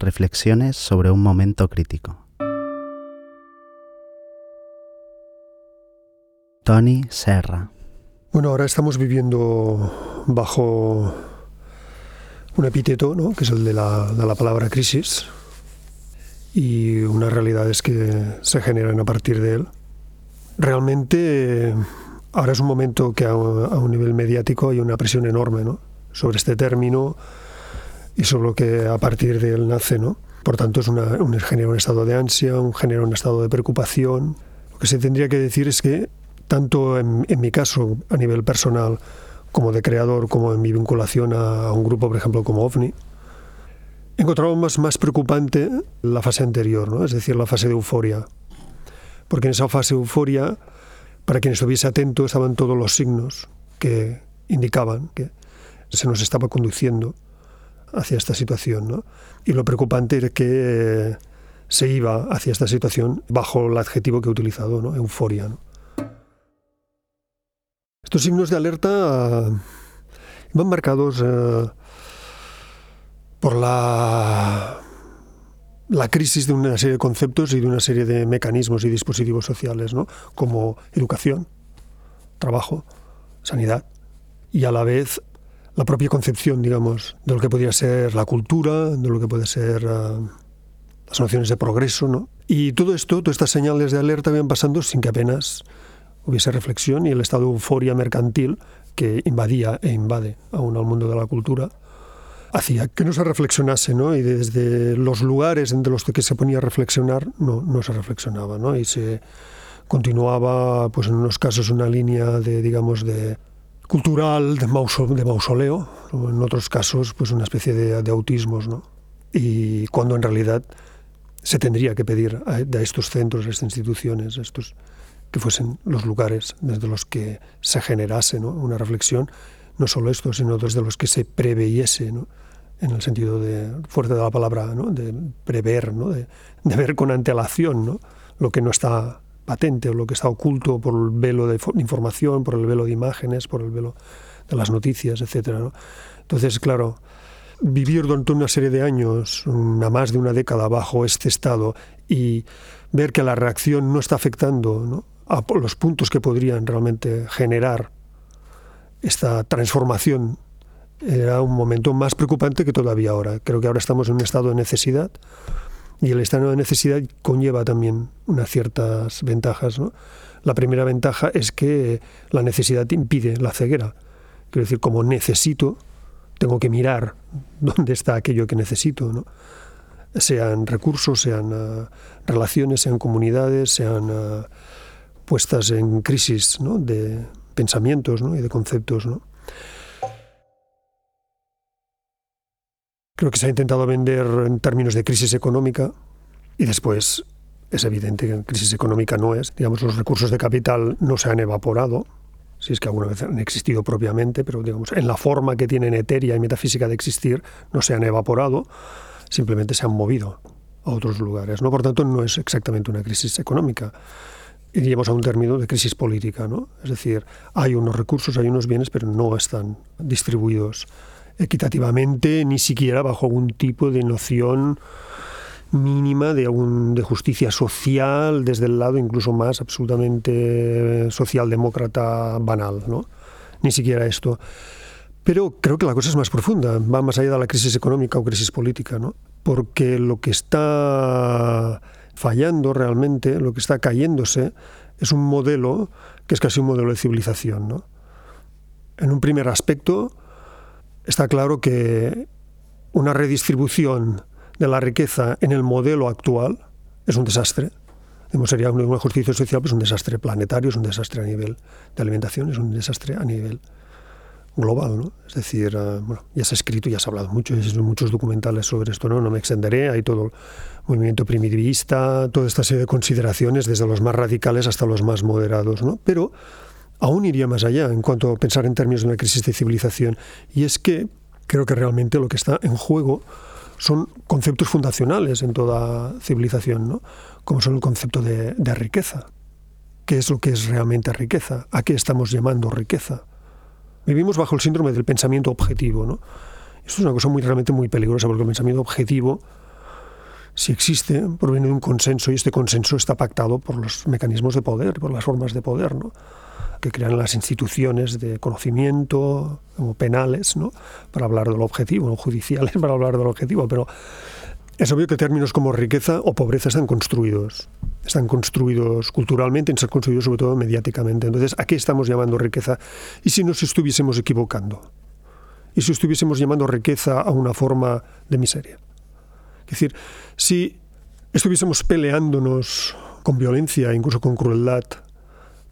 Reflexiones sobre un momento crítico. Tony Serra. Bueno, ahora estamos viviendo bajo un epíteto, ¿no? que es el de la, de la palabra crisis, y unas realidades que se generan a partir de él. Realmente ahora es un momento que a, un nivel mediático hay una presión enorme ¿no? sobre este término y sobre lo que a partir de él nace. ¿no? Por tanto, es una, un, genera un estado de ansia, un, genera un estado de preocupación. Lo que se tendría que decir es que tanto en, mi caso a nivel personal como de creador, como en mi vinculación a, un grupo, por ejemplo, como OVNI, encontramos más preocupante la fase anterior, ¿no? es decir, la fase de euforia. Porque en esa fase de euforia, para quien estuviese atento, estaban todos los signos que indicaban que se nos estaba conduciendo hacia esta situación. Y lo preocupante es que se iba hacia esta situación bajo el adjetivo que he utilizado, ¿no? euforia. Estos signos de alerta van marcados eh, por la, crisis de una serie de conceptos y de una serie de mecanismos y dispositivos sociales, como educación, trabajo, sanidad, y a la vez la propia concepción, digamos, de lo que podría ser la cultura, de lo que puede ser uh, las nociones de progreso, ¿no? Y todo esto, todas estas señales de alerta van pasando sin que apenas hubiese reflexión y el estado de euforia mercantil que invadía e invade aún al mundo de la cultura hacía que no se reflexionase, ¿no? Y desde los lugares entre los que se ponía a reflexionar, no, no se reflexionaba, ¿no? Y se continuaba, pues en unos casos, una línea de, digamos, de cultural, de, mausoleo, en otros casos, pues una especie de, de autismos, ¿no? Y cuando en realidad se tendría que pedir a, estos centros, a estas instituciones, estos que fuesen los lugares desde los que se generase una reflexión, no solo esto, sino desde los que se preveyese, en el sentido de, fuerte de la palabra, de prever, de, ver con antelación lo que no está patente o lo que está oculto por el velo de información, por el velo de imágenes, por el velo de las noticias, etc. Entonces, claro, vivir durante una serie de años, una más de una década bajo este estado y ver que la reacción no está afectando a los puntos que podrían realmente generar esta transformación era un momento más preocupante que todavía ahora. Creo que ahora estamos en un estado de necesidad y el estado de necesidad conlleva también unas ciertas ventajas. ¿no? La primera ventaja es que la necesidad impide la ceguera. Quiero decir, como necesito, tengo que mirar dónde está aquello que necesito. ¿no? Sean recursos, sean uh, relaciones, sean comunidades, sean... Uh, puestas en crisis de pensamientos y de conceptos. Creo que se ha intentado vender en términos de crisis económica y después es evidente que crisis económica no es. Digamos, los recursos de capital no se han evaporado, si es que alguna vez han existido propiamente, pero digamos, en la forma que tienen etérea y metafísica de existir, no se han evaporado, simplemente se han movido a otros lugares. ¿no? Por tanto, no es exactamente una crisis económica iríamos a un término de crisis política, ¿no? Es decir, hay unos recursos, hay unos bienes, pero no están distribuidos equitativamente, ni siquiera bajo algún tipo de noción mínima de, de justicia social desde el lado incluso más absolutamente socialdemócrata banal, ¿no? Ni siquiera esto. Pero creo que la cosa es más profunda, va más allá de la crisis económica o crisis política, ¿no? Porque lo que está fallando realmente, lo que está cayéndose, es un modelo que es casi un modelo de civilización. ¿no? En un primer aspecto, está claro que una redistribución de la riqueza en el modelo actual es un desastre. Sería una justicia social, pues un desastre planetario, es un desastre a nivel de alimentación, es un desastre a nivel global, ¿no? Es decir, uh, bueno, ya se ha escrito, ya se ha hablado mucho, hay muchos documentales sobre esto, ¿no? No me extenderé, hay todo el movimiento primitivista, toda esta serie de consideraciones, desde los más radicales hasta los más moderados, ¿no? Pero aún iría más allá en cuanto a pensar en términos de una crisis de civilización, y es que creo que realmente lo que está en juego son conceptos fundacionales en toda civilización, ¿no? Como son el concepto de, riqueza. ¿Qué es lo que es realmente riqueza? ¿A qué estamos llamando riqueza? Vivimos bajo el síndrome del pensamiento objetivo. ¿no? Esto es una cosa muy, realmente muy peligrosa porque el pensamiento objetivo si existe, proviene de un consenso y este consenso está pactado por los mecanismos de poder, por las formas de poder, ¿no? Que crean las instituciones de conocimiento, como penales, ¿no? para hablar del objetivo, no judiciales para hablar del objetivo, pero es obvio que términos como riqueza o pobreza están construidos. Están construidos culturalmente están construidos sobre todo mediáticamente. Entonces, ¿a qué estamos llamando riqueza? ¿Y si nos estuviésemos equivocando? ¿Y si estuviésemos llamando riqueza a una forma de miseria? Es decir, si estuviésemos peleándonos con violencia, incluso con crueldad,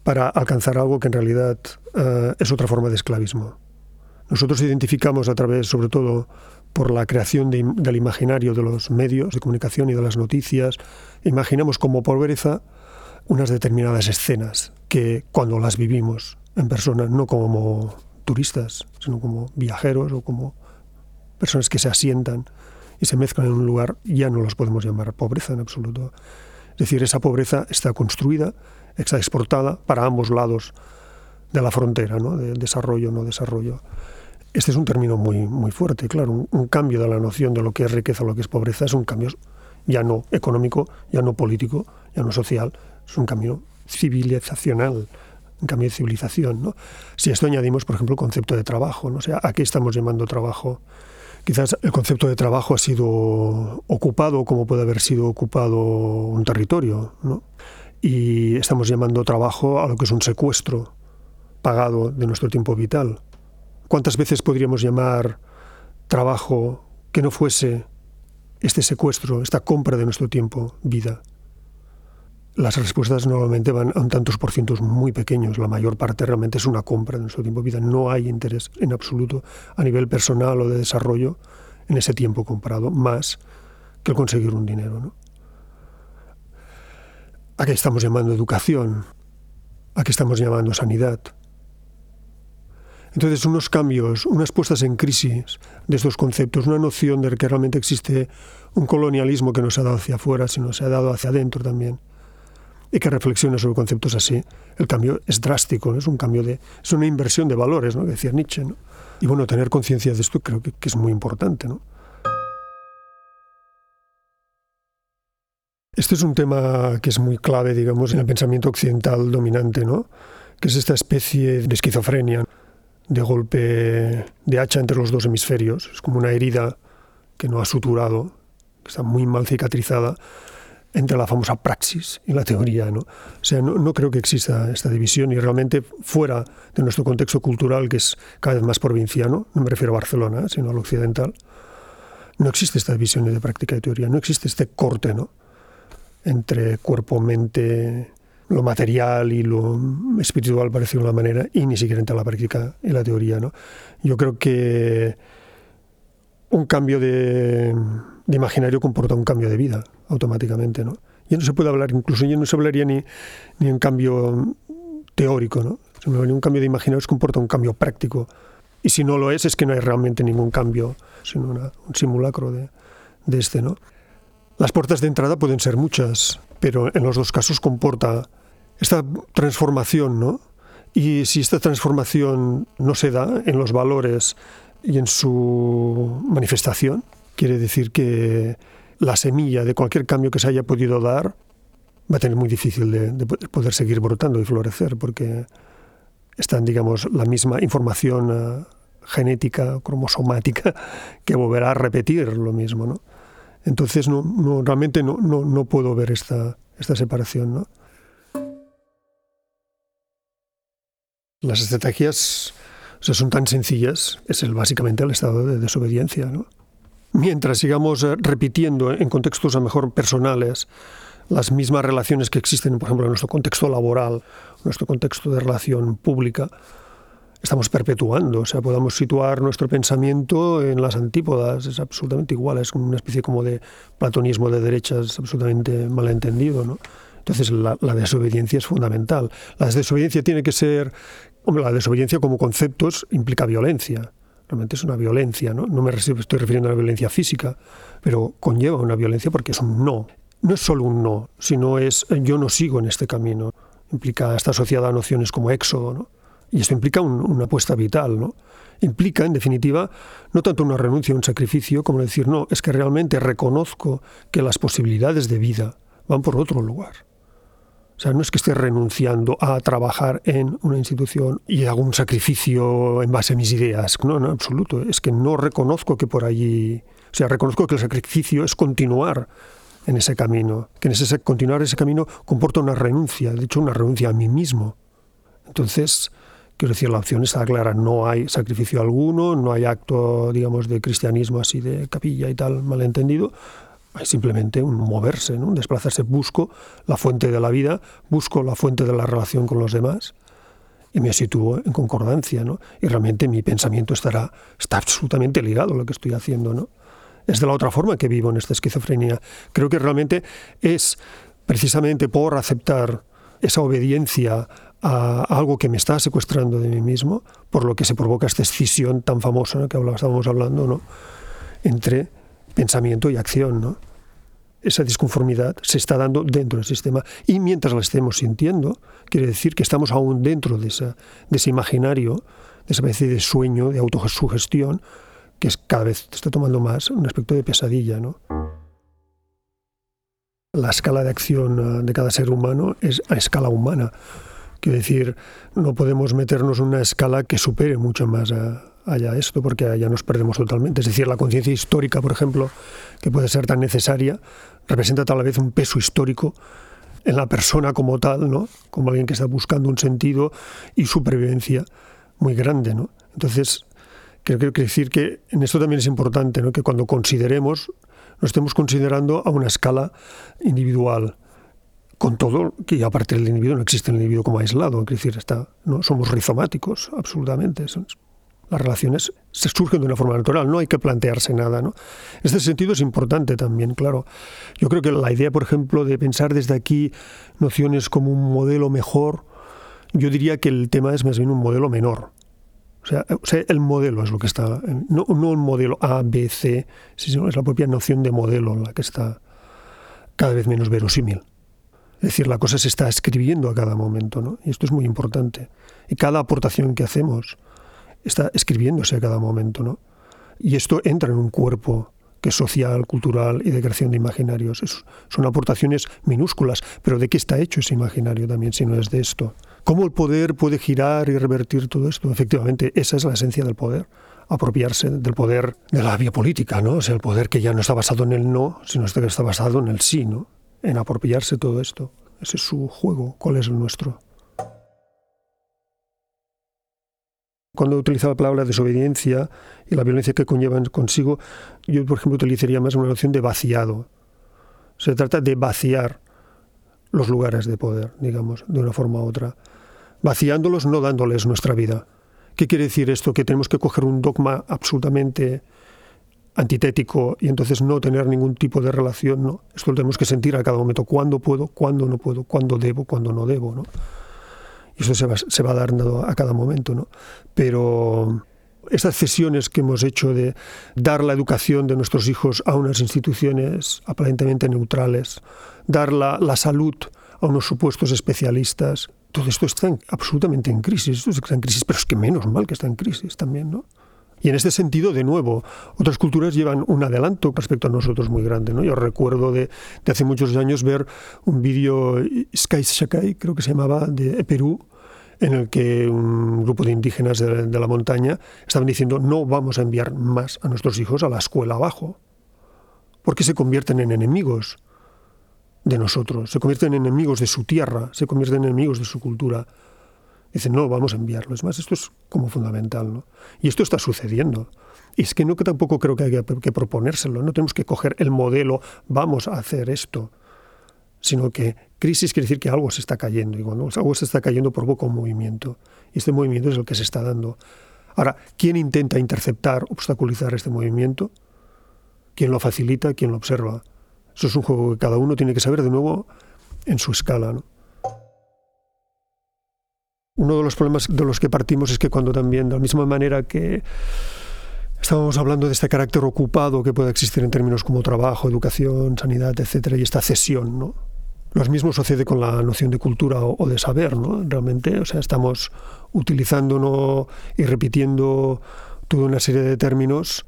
para alcanzar algo que en realidad uh, es otra forma de esclavismo. Nosotros identificamos a través, sobre todo, por la creación de, del imaginario de los medios de comunicación y de las noticias, imaginamos como pobreza unas determinadas escenas que cuando las vivimos en persona, no como turistas, sino como viajeros o como personas que se asientan y se mezclan en un lugar, ya no los podemos llamar pobreza en absoluto. Es decir, esa pobreza está construida, exportada para ambos lados de la frontera, ¿no? de desarrollo, no desarrollo. Este es un término muy, muy fuerte, claro, un, un, cambio de la noción de lo que es riqueza, lo que es pobreza, es un cambio ya no económico, ya no político, ya no social, es un cambio civilizacional, un cambio de civilización. ¿no? Si a esto añadimos, por ejemplo, el concepto de trabajo, ¿no? o sea, ¿a qué estamos llamando trabajo? Quizás el concepto de trabajo ha sido ocupado como puede haber sido ocupado un territorio, ¿no? Y estamos llamando trabajo a lo que es un secuestro pagado de nuestro tiempo vital ¿Cuántas veces podríamos llamar trabajo que no fuese este secuestro, esta compra de nuestro tiempo, vida? Las respuestas normalmente van a un tantos por cientos muy pequeños. La mayor parte realmente es una compra de nuestro tiempo, vida. No hay interés en absoluto a nivel personal o de desarrollo en ese tiempo comprado, más que el conseguir un dinero. ¿no? ¿A qué estamos llamando educación? ¿A qué estamos llamando sanidad? Entonces, unos cambios, unas puestas en crisis de estos conceptos, una noción de que realmente existe un colonialismo que no se ha dado hacia afuera, sino se ha dado hacia adentro también, y que reflexiona sobre conceptos así, el cambio es drástico, es un cambio de, es una inversión de valores, ¿no? decía Nietzsche. ¿no? Y bueno, tener conciencia de esto creo que, que es muy importante. ¿no? Este es un tema que es muy clave, digamos, en el pensamiento occidental dominante, ¿no? que es esta especie de esquizofrenia de golpe de hacha entre los dos hemisferios. Es como una herida que no ha suturado, que está muy mal cicatrizada, entre la famosa praxis y la teoría. ¿no? O sea, no, no, creo que exista esta división y realmente fuera de nuestro contexto cultural, que es cada vez más provinciano, no me refiero a Barcelona, sino al occidental, no existe esta división de práctica y teoría, no existe este corte ¿no? Entre cuerpo, mente, lo material y lo espiritual, parece de una manera, y ni siquiera entre la práctica y la teoría. ¿no? Yo creo que un cambio de, imaginario comporta un cambio de vida automáticamente. ¿no? Ya no se puede hablar, incluso ya no se hablaría ni, ni un cambio teórico. ¿no? Un cambio de imaginario comporta un cambio práctico. Y si no lo es, es que no hay realmente ningún cambio, sino un simulacro de, de este. ¿no? Las puertas de entrada pueden ser muchas, pero en los dos casos comporta esta transformación, ¿no? Y si esta transformación no se da en los valores y en su manifestación, quiere decir que la semilla de cualquier cambio que se haya podido dar va a tener muy difícil de, de poder seguir brotando y florecer, porque están, digamos, la misma información uh, genética, cromosomática, que volverá a repetir lo mismo, ¿no? Entonces, no, no realmente no, no, no puedo ver esta, esta separación, ¿no? Las estrategias o sea, son tan sencillas, es el, básicamente el estado de desobediencia. ¿no? Mientras sigamos eh, repitiendo en contextos a mejor personales las mismas relaciones que existen, por ejemplo, en nuestro contexto laboral, nuestro contexto de relación pública, estamos perpetuando, o sea, podamos situar nuestro pensamiento en las antípodas, es absolutamente igual, es una especie como de platonismo de derechas absolutamente malentendido, ¿no? Entonces la, la, desobediencia es fundamental. La desobediencia tiene que ser Hombre, la desobediencia como conceptos implica violencia. Realmente es una violencia, ¿no? No me estoy refiriendo a la violencia física, pero conlleva una violencia porque es un no. No es solo un no, sino es yo no sigo en este camino. Implica, está asociada a nociones como éxodo, ¿no? Y esto implica un, una apuesta vital, ¿no? Implica, en definitiva, no tanto una renuncia un sacrificio como decir, no, es que realmente reconozco que las posibilidades de vida van por otro lugar. O sea, no es que esté renunciando a trabajar en una institución y hago un sacrificio en base a mis ideas. No, en absoluto. Es que no reconozco que por allí... O sea, reconozco que el sacrificio es continuar en ese camino, que en ese continuar ese camino comporta una renuncia, de hecho una renuncia a mí mismo. Entonces, quiero decir, la opción está clara, no hay sacrificio alguno, no hay acto, digamos, de cristianismo así de capilla y tal, malentendido, hay simplemente un moverse, ¿no? un desplazarse. Busco la fuente de la vida, busco la fuente de la relación con los demás y me sitúo en concordancia. ¿no? Y realmente mi pensamiento estará, está absolutamente ligado a lo que estoy haciendo. ¿no? Es de la otra forma que vivo en esta esquizofrenia. Creo que realmente es precisamente por aceptar esa obediencia a algo que me está secuestrando de mí mismo, por lo que se provoca esta escisión tan famosa que estábamos hablando, ¿no? entre pensamiento y acción, ¿no? Esa disconformidad se está dando dentro del sistema y mientras la estemos sintiendo, quiere decir que estamos aún dentro de, ese imaginario, de esa especie de sueño, de autosugestión, que es, cada vez está tomando más un aspecto de pesadilla, ¿no? La escala de acción ah, de cada ser humano es a escala humana. Quiere decir, no podemos meternos en una escala que supere mucho más a, haya esto, porque allá nos perdemos totalmente. Es decir, la conciencia histórica, por ejemplo, que puede ser tan necesaria, representa tal vez un peso histórico en la persona como tal, ¿no? Como alguien que está buscando un sentido y supervivencia muy grande, ¿no? Entonces, creo que decir que en esto también es importante, ¿no? Que cuando consideremos, lo estemos considerando a una escala individual, con todo que aparte del individuo no existe el individuo como aislado, es decir, está, no somos rizomáticos, absolutamente las relaciones se surgen de una forma natural, no hay que plantearse nada. ¿no? En este sentido es importante también, claro. Yo creo que la idea, por ejemplo, de pensar desde aquí nociones como un modelo mejor, yo diría que el tema es más bien un modelo menor. O sea, el modelo es lo que está, no, no un modelo A, B, C, sino es la propia noción de modelo la que está cada vez menos verosímil. Es decir, la cosa se está escribiendo a cada momento, ¿no? Y esto es muy importante. Y cada aportación que hacemos, está escribiéndose a cada momento, ¿no? Y esto entra en un cuerpo que es social, cultural y de creación de imaginarios. son aportaciones minúsculas, pero ¿de qué está hecho ese imaginario también si no es de esto? ¿Cómo el poder puede girar y revertir todo esto? Efectivamente, esa es la esencia del poder, apropiarse del poder de la vía política, ¿no? O sea, el poder que ya no está basado en el no, sino que está basado en el sí, ¿no? En apropiarse todo esto. Ese es su juego. ¿Cuál es el nuestro? Cuando utiliza la palabra desobediencia y la violencia que conllevan consigo, yo, por ejemplo, utilizaría más una noción de vaciado. Se trata de vaciar los lugares de poder, digamos, de una forma u otra. Vaciándolos, no dándoles nuestra vida. ¿Qué quiere decir esto? Que tenemos que coger un dogma absolutamente antitético y entonces no tener ningún tipo de relación, ¿no? Esto lo tenemos que sentir a cada momento. ¿Cuándo puedo? ¿Cuándo no puedo? ¿Cuándo debo? ¿Cuándo no debo? ¿no? y eso se va, se va dando a cada momento, ¿no? Pero estas cesiones que hemos hecho de dar la educación de nuestros hijos a unas instituciones aparentemente neutrales, dar la, la salud a unos supuestos especialistas, todo esto está absolutamente en crisis, esto está en crisis, pero es que menos mal que está en crisis también, ¿no? Y en este sentido, de nuevo, otras culturas llevan un adelanto respecto a nosotros muy grande. ¿no? Yo recuerdo de, de hace muchos años ver un vídeo, Sky Shakai, creo que se llamaba, de Perú, en el que un grupo de indígenas de, la montaña estaban diciendo no vamos a enviar más a nuestros hijos a la escuela abajo, porque se convierten en enemigos de nosotros, se convierten en enemigos de su tierra, se convierten en enemigos de su cultura. Dicen, no, vamos a enviarlos. más, esto es como fundamental. ¿no? Y esto está sucediendo. Y es que no que tampoco creo que haya que proponérselo. No tenemos que coger el modelo, vamos a hacer esto sino que crisis quiere decir que algo se está cayendo y cuando algo se está cayendo provoca un movimiento y este movimiento es el que se está dando. Ahora, ¿quién intenta interceptar, obstaculizar este movimiento? ¿Quién lo facilita? ¿Quién lo observa? Eso es un juego que cada uno tiene que saber de nuevo en su escala. Uno de los problemas de los que partimos es que cuando también, de la misma manera que Estábamos hablando de este carácter ocupado que puede existir en términos como trabajo, educación, sanidad, etcétera, y esta cesión, ¿no? Lo mismo sucede con la noción de cultura o, de saber, ¿no? Realmente, o sea, estamos utilizándonos y repitiendo toda una serie de términos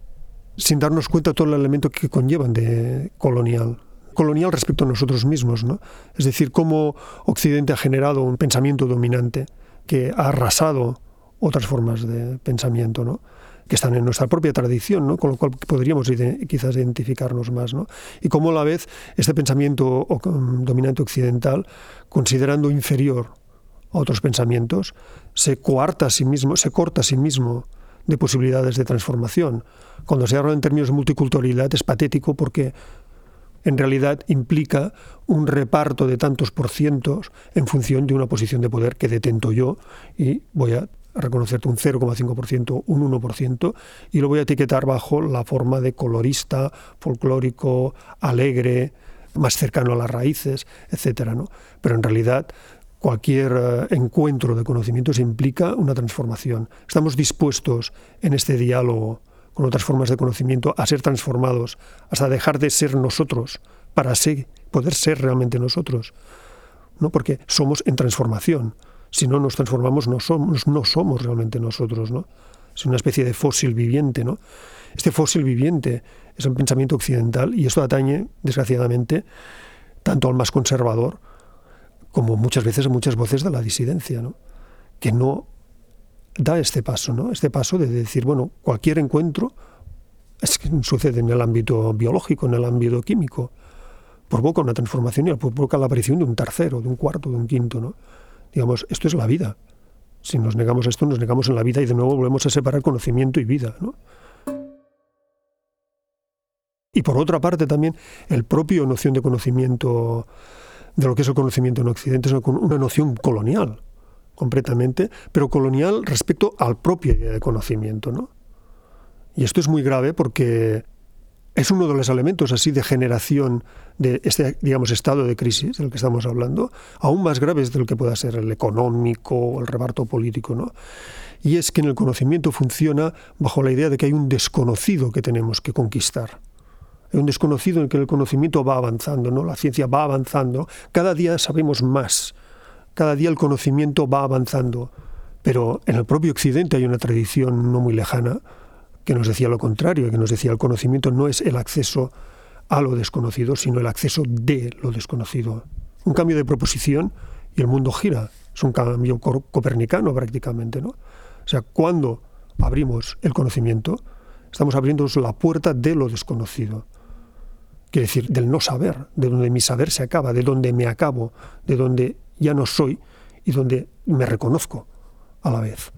sin darnos cuenta de todo el elemento que conllevan de colonial. Colonial respecto a nosotros mismos, ¿no? Es decir, cómo Occidente ha generado un pensamiento dominante que ha arrasado otras formas de pensamiento, ¿no? que están en nuestra propia tradición, ¿no? con lo cual podríamos quizás identificarnos más. ¿no? Y cómo a la vez este pensamiento dominante occidental, considerando inferior a otros pensamientos, se coarta a sí mismo, se corta a sí mismo de posibilidades de transformación. Cuando se habla en términos de multiculturalidad es patético porque en realidad implica un reparto de tantos por cientos en función de una posición de poder que detento yo y voy a reconocerte un 0,5%, un 1%, y lo voy a etiquetar bajo la forma de colorista, folclórico, alegre, más cercano a las raíces, etcétera, ¿no? Pero en realidad cualquier eh, encuentro de conocimientos implica una transformación. Estamos dispuestos en este diálogo con otras formas de conocimiento a ser transformados, hasta dejar de ser nosotros para poder ser realmente nosotros, ¿no? Porque somos en transformación si no nos transformamos no somos, no somos realmente nosotros, ¿no? Es una especie de fósil viviente, ¿no? Este fósil viviente es un pensamiento occidental y esto atañe, desgraciadamente, tanto al más conservador como muchas veces a muchas voces de la disidencia, ¿no? Que no da este paso, ¿no? Este paso de decir, bueno, cualquier encuentro es que sucede en el ámbito biológico, en el ámbito químico, provoca una transformación y provoca la aparición de un tercero, de un cuarto, de un quinto, ¿no? Digamos, esto es la vida. Si nos negamos esto, nos negamos en la vida y de nuevo volvemos a separar conocimiento y vida. ¿no? Y por otra parte también el propio noción de conocimiento, de lo que es el conocimiento en Occidente, es una noción colonial, completamente, pero colonial respecto al propio idea de conocimiento. ¿no? Y esto es muy grave porque es uno de los elementos así de generación de este, digamos, estado de crisis del que estamos hablando, aún más graves del que pueda ser el económico o el reparto político, ¿no? Y es que en el conocimiento funciona bajo la idea de que hay un desconocido que tenemos que conquistar. Hay un desconocido en el que el conocimiento va avanzando, ¿no? La ciencia va avanzando, cada día sabemos más, cada día el conocimiento va avanzando, pero en el propio Occidente hay una tradición no muy lejana que nos decía lo contrario, que nos decía el conocimiento no es el acceso a lo desconocido, sino el acceso de lo desconocido. Un cambio de proposición y el mundo gira. Es un cambio copernicano prácticamente, ¿no? O sea, cuando abrimos el conocimiento, estamos abriendo la puerta de lo desconocido. Quiere decir, del no saber, de donde mi saber se acaba, de donde me acabo, de donde ya no soy y donde me reconozco a la vez.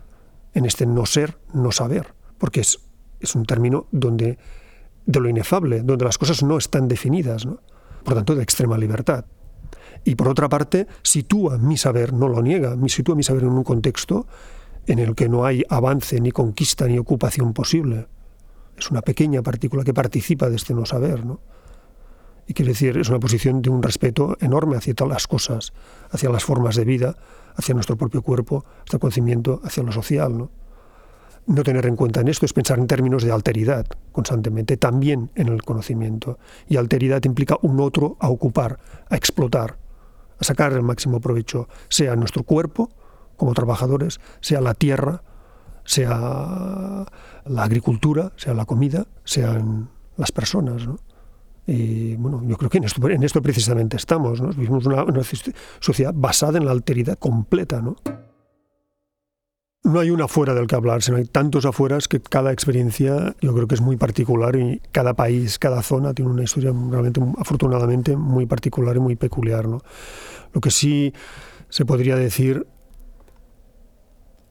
En este no ser, no saber, porque es es un término donde de lo inefable, donde las cosas no están definidas, ¿no? por tanto de extrema libertad. Y por otra parte, sitúa mi saber, no lo niega, sitúa mi saber en un contexto en el que no hay avance, ni conquista, ni ocupación posible. Es una pequeña partícula que participa de este no saber, ¿no? Y quiere decir, es una posición de un respeto enorme hacia todas las cosas, hacia las formas de vida, hacia nuestro propio cuerpo, hacia el conocimiento, hacia lo social, ¿no? no tener en cuenta en esto es pensar en términos de alteridad constantemente, también en el conocimiento. Y alteridad implica un otro a ocupar, a explotar, a sacar el máximo provecho, sea nuestro cuerpo como trabajadores, sea la tierra, sea la agricultura, sea la comida, sean las personas. Y bueno, yo creo que en esto, en esto precisamente estamos. ¿no? Vivimos una, una sociedad basada en la alteridad completa. ¿no? no hay una afuera del que hablar, sino hay tantos afueras que cada experiencia yo creo que es muy particular y cada país, cada zona tiene una historia realmente, afortunadamente, muy particular y muy peculiar. ¿no? Lo que sí se podría decir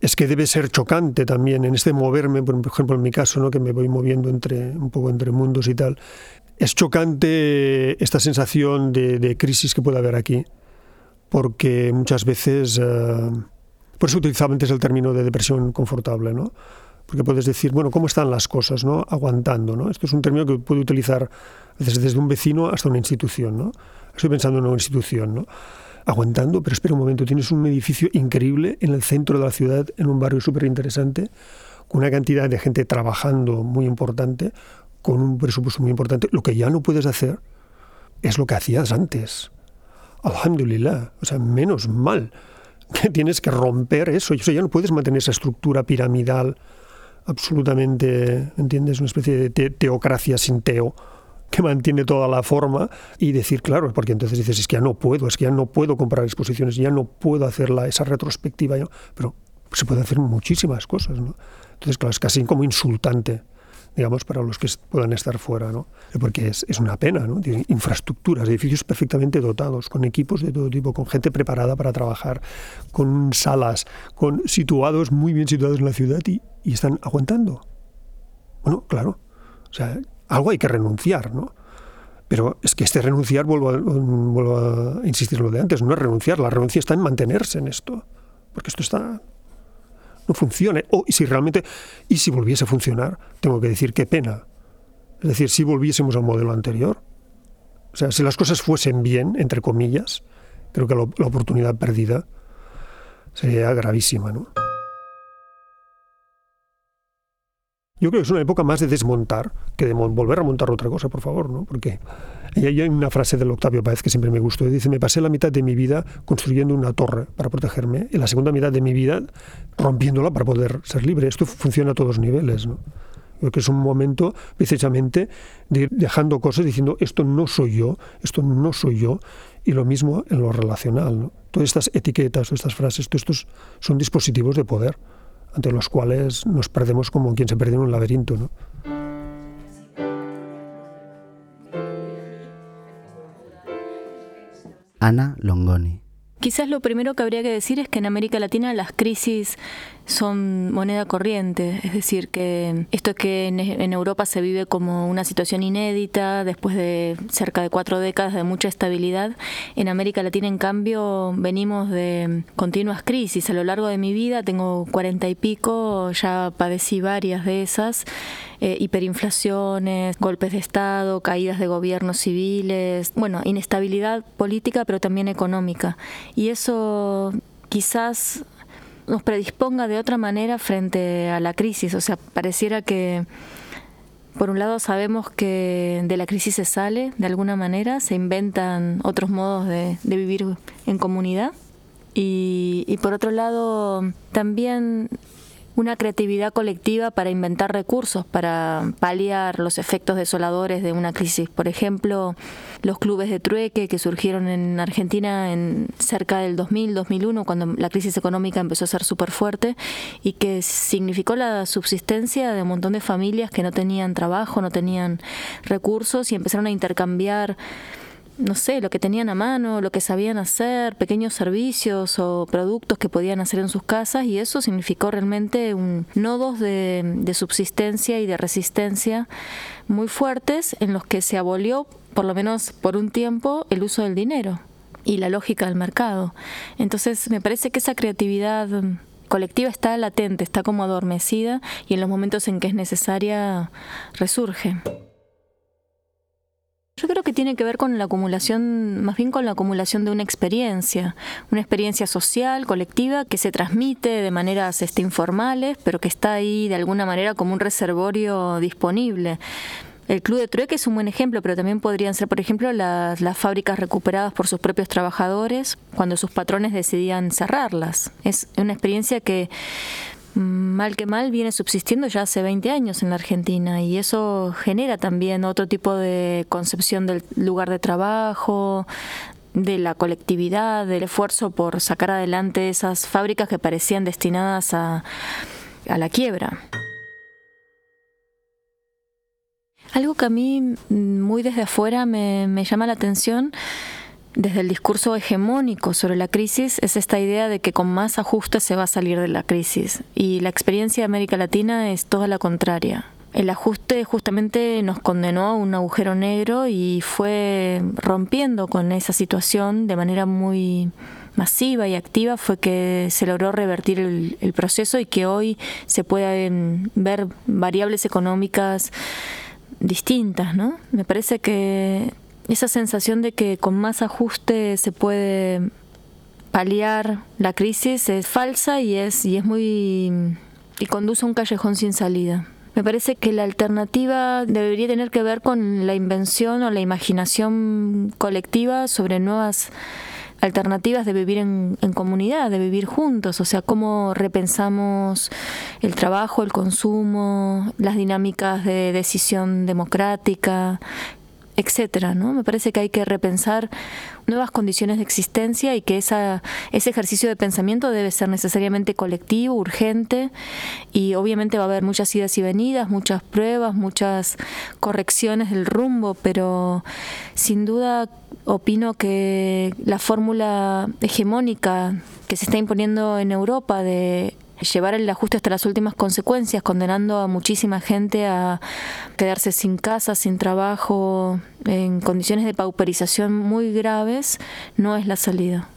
es que debe ser chocante también en este moverme, por ejemplo en mi caso, ¿no? que me voy moviendo entre un poco entre mundos y tal, es chocante esta sensación de, crisis que puede haber aquí, porque muchas veces... Eh, por eso utilizaba antes el término de depresión confortable, ¿no? Porque puedes decir, bueno, ¿cómo están las cosas, no? Aguantando, ¿no? Esto es un término que puede utilizar desde, un vecino hasta una institución, ¿no? Estoy pensando en una institución, ¿no? Aguantando, pero espera un momento, tienes un edificio increíble en el centro de la ciudad, en un barrio súper interesante, con una cantidad de gente trabajando muy importante, con un presupuesto muy importante. Lo que ya no puedes hacer es lo que hacías antes. Alhamdulillah, o sea, menos mal que tienes que romper eso. O sea, ya no puedes mantener esa estructura piramidal absolutamente, ¿entiendes? Una especie de teocracia sin teo que mantiene toda la forma y decir, claro, porque entonces dices, es que ya no puedo, es que ya no puedo comprar exposiciones, ya no puedo hacer esa retrospectiva, pero se pueden hacer muchísimas cosas. Entonces, claro, es casi como insultante digamos, para los que puedan estar fuera, ¿no? Porque es, es una pena, ¿no? infraestructuras, edificios perfectamente dotados, con equipos de todo tipo, con gente preparada para trabajar, con salas, con situados muy bien situados en la ciudad y, y están aguantando. Bueno, claro, o sea, algo hay que renunciar, ¿no? Pero es que este renunciar, vuelvo a, vuelvo a insistir en lo de antes, no es renunciar, la renuncia está en mantenerse en esto, porque esto está no funcione. O si realmente, y si volviese a funcionar, tengo que decir qué pena. Es decir, si volviésemos al modelo anterior, o sea, si las cosas fuesen bien, entre comillas, creo que la oportunidad perdida sería gravísima, ¿no? Yo creo que es una época más de desmontar que de volver a montar otra cosa, por favor, ¿no? Porque hay una frase del Octavio Páez que siempre me gustó. Dice, me pasé la mitad de mi vida construyendo una torre para protegerme y la segunda mitad de mi vida rompiéndola para poder ser libre. Esto funciona a todos niveles, ¿no? Creo que es un momento precisamente de ir dejando cosas diciendo, esto no soy yo, esto no soy yo, y lo mismo en lo relacional. ¿no? Todas estas etiquetas, estas frases, todos estos son dispositivos de poder ante los cuales nos perdemos como quien se pierde en un laberinto. ¿no? Ana Longoni. Quizás lo primero que habría que decir es que en América Latina las crisis son moneda corriente, es decir, que esto es que en, Europa se vive como una situación inédita después de cerca de cuatro décadas de mucha estabilidad. En América Latina, en cambio, venimos de continuas crisis. A lo largo de mi vida, tengo cuarenta y pico, ya padecí varias de esas. Eh, hiperinflaciones, golpes de Estado, caídas de gobiernos civiles, bueno, inestabilidad política, pero también económica. Y eso quizás nos predisponga de otra manera frente a la crisis. O sea, pareciera que, por un lado, sabemos que de la crisis se sale de alguna manera, se inventan otros modos de, vivir en comunidad. Y, y por otro lado, también una creatividad colectiva para inventar recursos, para paliar los efectos desoladores de una crisis. Por ejemplo, los clubes de trueque que surgieron en Argentina en cerca del 2000, 2001, cuando la crisis económica empezó a ser súper fuerte y que significó la subsistencia de un montón de familias que no tenían trabajo, no tenían recursos y empezaron a intercambiar no sé, lo que tenían a mano, lo que sabían hacer, pequeños servicios o productos que podían hacer en sus casas y eso significó realmente un, nodos de, de subsistencia y de resistencia muy fuertes en los que se abolió, por lo menos por un tiempo, el uso del dinero y la lógica del mercado. Entonces me parece que esa creatividad colectiva está latente, está como adormecida y en los momentos en que es necesaria resurge. Yo creo que tiene que ver con la acumulación, más bien con la acumulación de una experiencia, una experiencia social, colectiva, que se transmite de maneras este, informales, pero que está ahí de alguna manera como un reservorio disponible. El Club de Trueque es un buen ejemplo, pero también podrían ser, por ejemplo, las, las, fábricas recuperadas por sus propios trabajadores cuando sus patrones decidían cerrarlas. Es una experiencia que mal que mal viene subsistiendo ya hace 20 años en la Argentina y eso genera también otro tipo de concepción del lugar de trabajo, de la colectividad, del esfuerzo por sacar adelante esas fábricas que parecían destinadas a, a la quiebra. Algo que a mí muy desde afuera me, me llama la atención desde el discurso hegemónico sobre la crisis es esta idea de que con más ajustes se va a salir de la crisis. Y la experiencia de América Latina es toda la contraria. El ajuste justamente nos condenó a un agujero negro y fue rompiendo con esa situación de manera muy masiva y activa fue que se logró revertir el, proceso y que hoy se pueden ver variables económicas distintas, ¿no? Me parece que esa sensación de que con más ajuste se puede paliar la crisis es falsa y es, y es muy. y conduce a un callejón sin salida. Me parece que la alternativa debería tener que ver con la invención o la imaginación colectiva sobre nuevas alternativas de vivir en, comunidad, de vivir juntos, o sea, cómo repensamos el trabajo, el consumo, las dinámicas de decisión democrática, etcétera, ¿no? Me parece que hay que repensar nuevas condiciones de existencia y que esa, ese ejercicio de pensamiento debe ser necesariamente colectivo, urgente y obviamente va a haber muchas idas y venidas, muchas pruebas, muchas correcciones del rumbo, pero sin duda opino que la fórmula hegemónica que se está imponiendo en Europa de llevar el ajuste hasta las últimas consecuencias, condenando a muchísima gente a quedarse sin casa, sin trabajo, en condiciones de pauperización muy graves, no es la salida.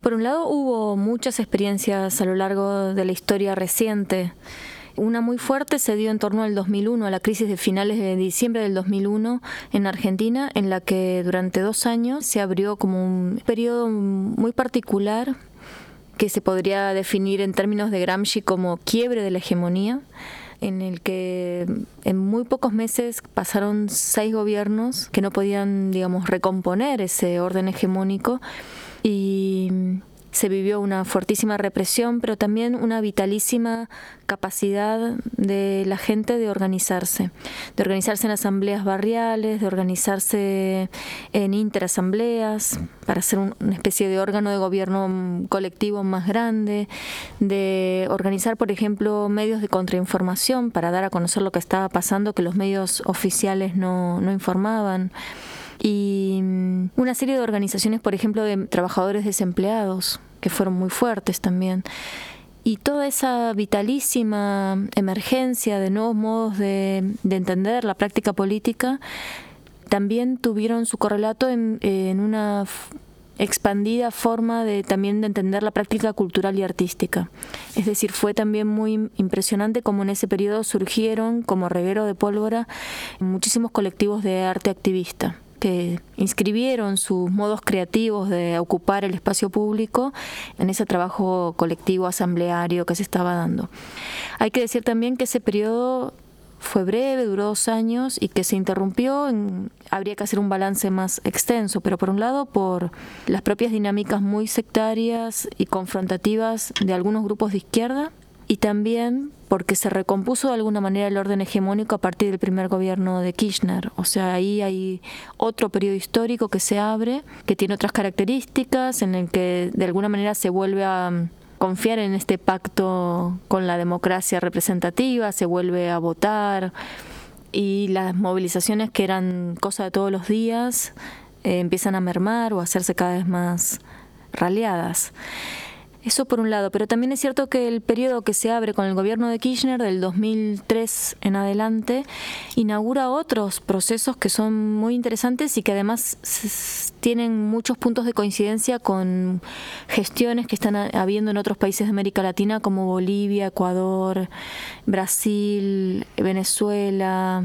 Por un lado, hubo muchas experiencias a lo largo de la historia reciente. Una muy fuerte se dio en torno al 2001, a la crisis de finales de diciembre del 2001 en Argentina, en la que durante dos años se abrió como un periodo muy particular que se podría definir en términos de Gramsci como quiebre de la hegemonía, en el que en muy pocos meses pasaron seis gobiernos que no podían, digamos, recomponer ese orden hegemónico y se vivió una fuertísima represión, pero también una vitalísima capacidad de la gente de organizarse, de organizarse en asambleas barriales, de organizarse en interasambleas para hacer una especie de órgano de gobierno colectivo más grande, de organizar, por ejemplo, medios de contrainformación para dar a conocer lo que estaba pasando, que los medios oficiales no, no informaban y mm, una serie de organizaciones, por ejemplo, de trabajadores desempleados, que fueron muy fuertes también. Y toda esa vitalísima emergencia de nuevos modos de, entender la práctica política también tuvieron su correlato en, en una expandida forma de también de entender la práctica cultural y artística. Es decir, fue también muy impresionante como en ese periodo surgieron como reguero de pólvora muchísimos colectivos de arte activista que inscribieron sus modos creativos de ocupar el espacio público en ese trabajo colectivo asambleario que se estaba dando. Hay que decir también que ese periodo fue breve, duró dos años y que se interrumpió, habría que hacer un balance más extenso, pero por un lado por las propias dinámicas muy sectarias y confrontativas de algunos grupos de izquierda y también porque se recompuso de alguna manera el orden hegemónico a partir del primer gobierno de Kirchner. O sea, ahí hay otro periodo histórico que se abre, que tiene otras características, en el que de alguna manera se vuelve a mm, confiar en este pacto con la democracia representativa, se vuelve a votar y las movilizaciones que eran cosa de todos los días eh, empiezan a mermar o a hacerse cada vez más raleadas. Eso por un lado, pero también es cierto que el periodo que se abre con el gobierno de Kirchner del 2003 en adelante inaugura otros procesos que son muy interesantes y que además tienen muchos puntos de coincidencia con gestiones que están habiendo en otros países de América Latina como Bolivia, Ecuador, Brasil, Venezuela,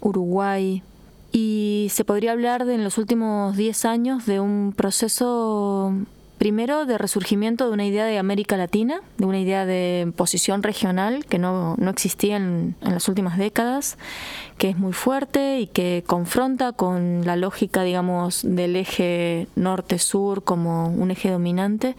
Uruguay. Y se podría hablar de en los últimos 10 años de un proceso Primero, de resurgimiento de una idea de América Latina, de una idea de posición regional que no, existía en, en, las últimas décadas, que es muy fuerte y que confronta con la lógica, digamos, del eje norte-sur como un eje dominante.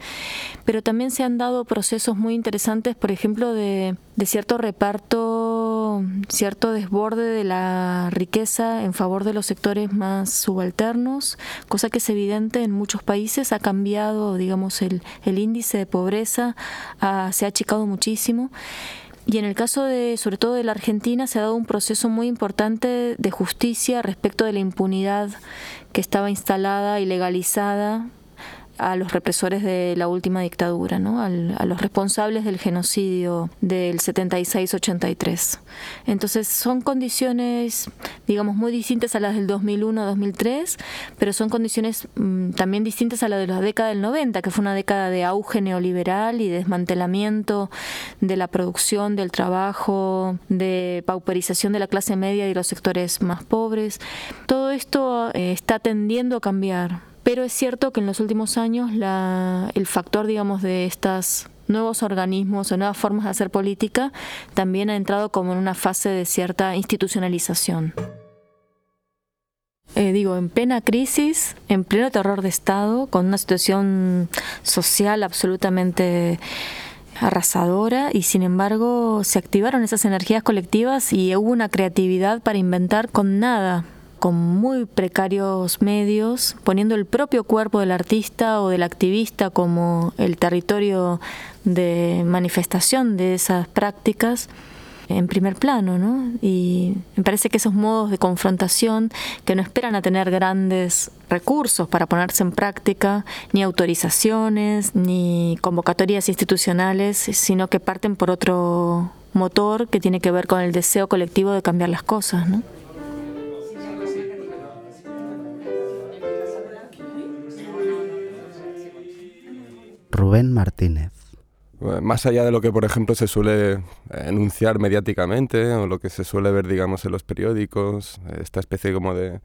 Pero también se han dado procesos muy interesantes, por ejemplo, de, cierto reparto, cierto desborde de la riqueza en favor de los sectores más subalternos, cosa que es evidente en muchos países, ha cambiado, digamos, el índice de pobreza, se ha achicado muchísimo. Y en el caso de, sobre todo de la Argentina, se ha dado un proceso muy importante de justicia respecto de la impunidad que estaba instalada y legalizada a los represores de la última dictadura, ¿no? a los responsables del genocidio del 76-83. Entonces son condiciones, digamos, muy distintas a las del 2001-2003, pero son condiciones mm, también distintas a las de la década del 90, que fue una década de auge neoliberal y desmantelamiento de la producción, del trabajo, de pauperización de la clase media y los sectores más pobres. Todo esto eh, está tendiendo a cambiar pero es cierto que en los últimos años el factor, digamos, de estos nuevos organismos o nuevas formas de hacer política también ha entrado como en una fase de cierta institucionalización. Eh, digo, en plena crisis, en pleno terror de Estado, con una situación social absolutamente arrasadora y sin embargo se activaron esas energías colectivas y hubo una creatividad para inventar con nada, con muy precarios medios, poniendo el propio cuerpo del artista o del activista como el territorio de manifestación de esas prácticas en primer plano, ¿no? Y me parece que esos modos de confrontación que no esperan a tener grandes recursos para ponerse en práctica, ni autorizaciones, ni convocatorias institucionales, sino que parten por otro motor que tiene que ver con el deseo colectivo de cambiar las cosas, ¿no? Rubén Martínez más allá de lo que, por ejemplo, se suele enunciar mediáticamente o lo que se suele ver, digamos, en los periódicos, esta especie como de,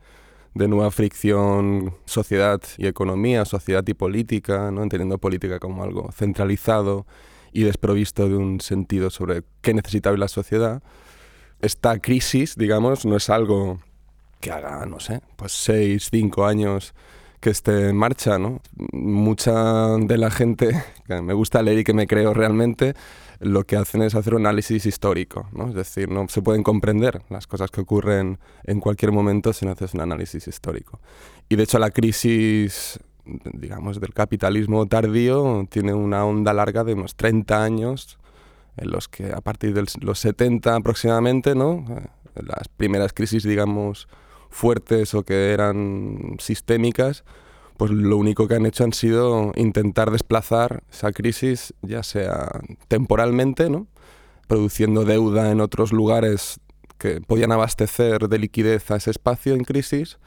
nueva fricción sociedad y economía, sociedad y política, ¿no? entendiendo política como algo centralizado y desprovisto de un sentido sobre qué necesita la sociedad. Esta crisis, digamos, no es algo que haga, no sé, pues seis, cinco años que esté en marcha, ¿no? Mucha de la gente que me gusta leer y que me creo realmente, lo que hacen es hacer un análisis histórico, ¿no? Es decir, no se pueden comprender las cosas que ocurren en cualquier momento si no haces un análisis histórico. Y de hecho la crisis, digamos, del capitalismo tardío tiene una onda larga de unos 30 años en los que a partir de los 70 aproximadamente, ¿no? Eh, las primeras crisis, digamos, fuertes o que eran sistémicas, pues lo único que han hecho han sido intentar desplazar esa crisis, ya sea temporalmente, ¿no? produciendo deuda en otros lugares que podían abastecer de liquidez a ese espacio en crisis,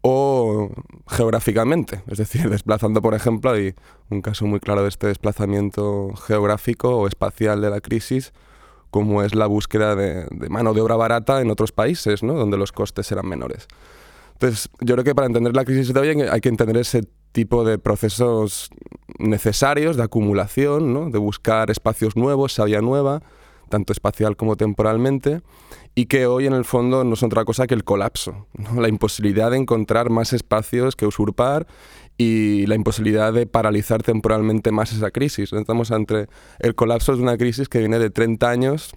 o geográficamente, es decir, desplazando, por ejemplo, hay un caso muy claro de este desplazamiento geográfico o espacial de la crisis, como es la búsqueda de, mano de obra barata en otros países, ¿no? donde los costes eran menores. Entonces, yo creo que para entender la crisis de hoy hay que entender ese tipo de procesos necesarios de acumulación, ¿no? de buscar espacios nuevos, sabia nueva, tanto espacial como temporalmente, y que hoy en el fondo no es otra cosa que el colapso, la imposibilidad de encontrar más espacios que usurpar y la imposibilidad de paralizar temporalmente más esa crisis. Estamos ante el colapso de una crisis que viene de 30 años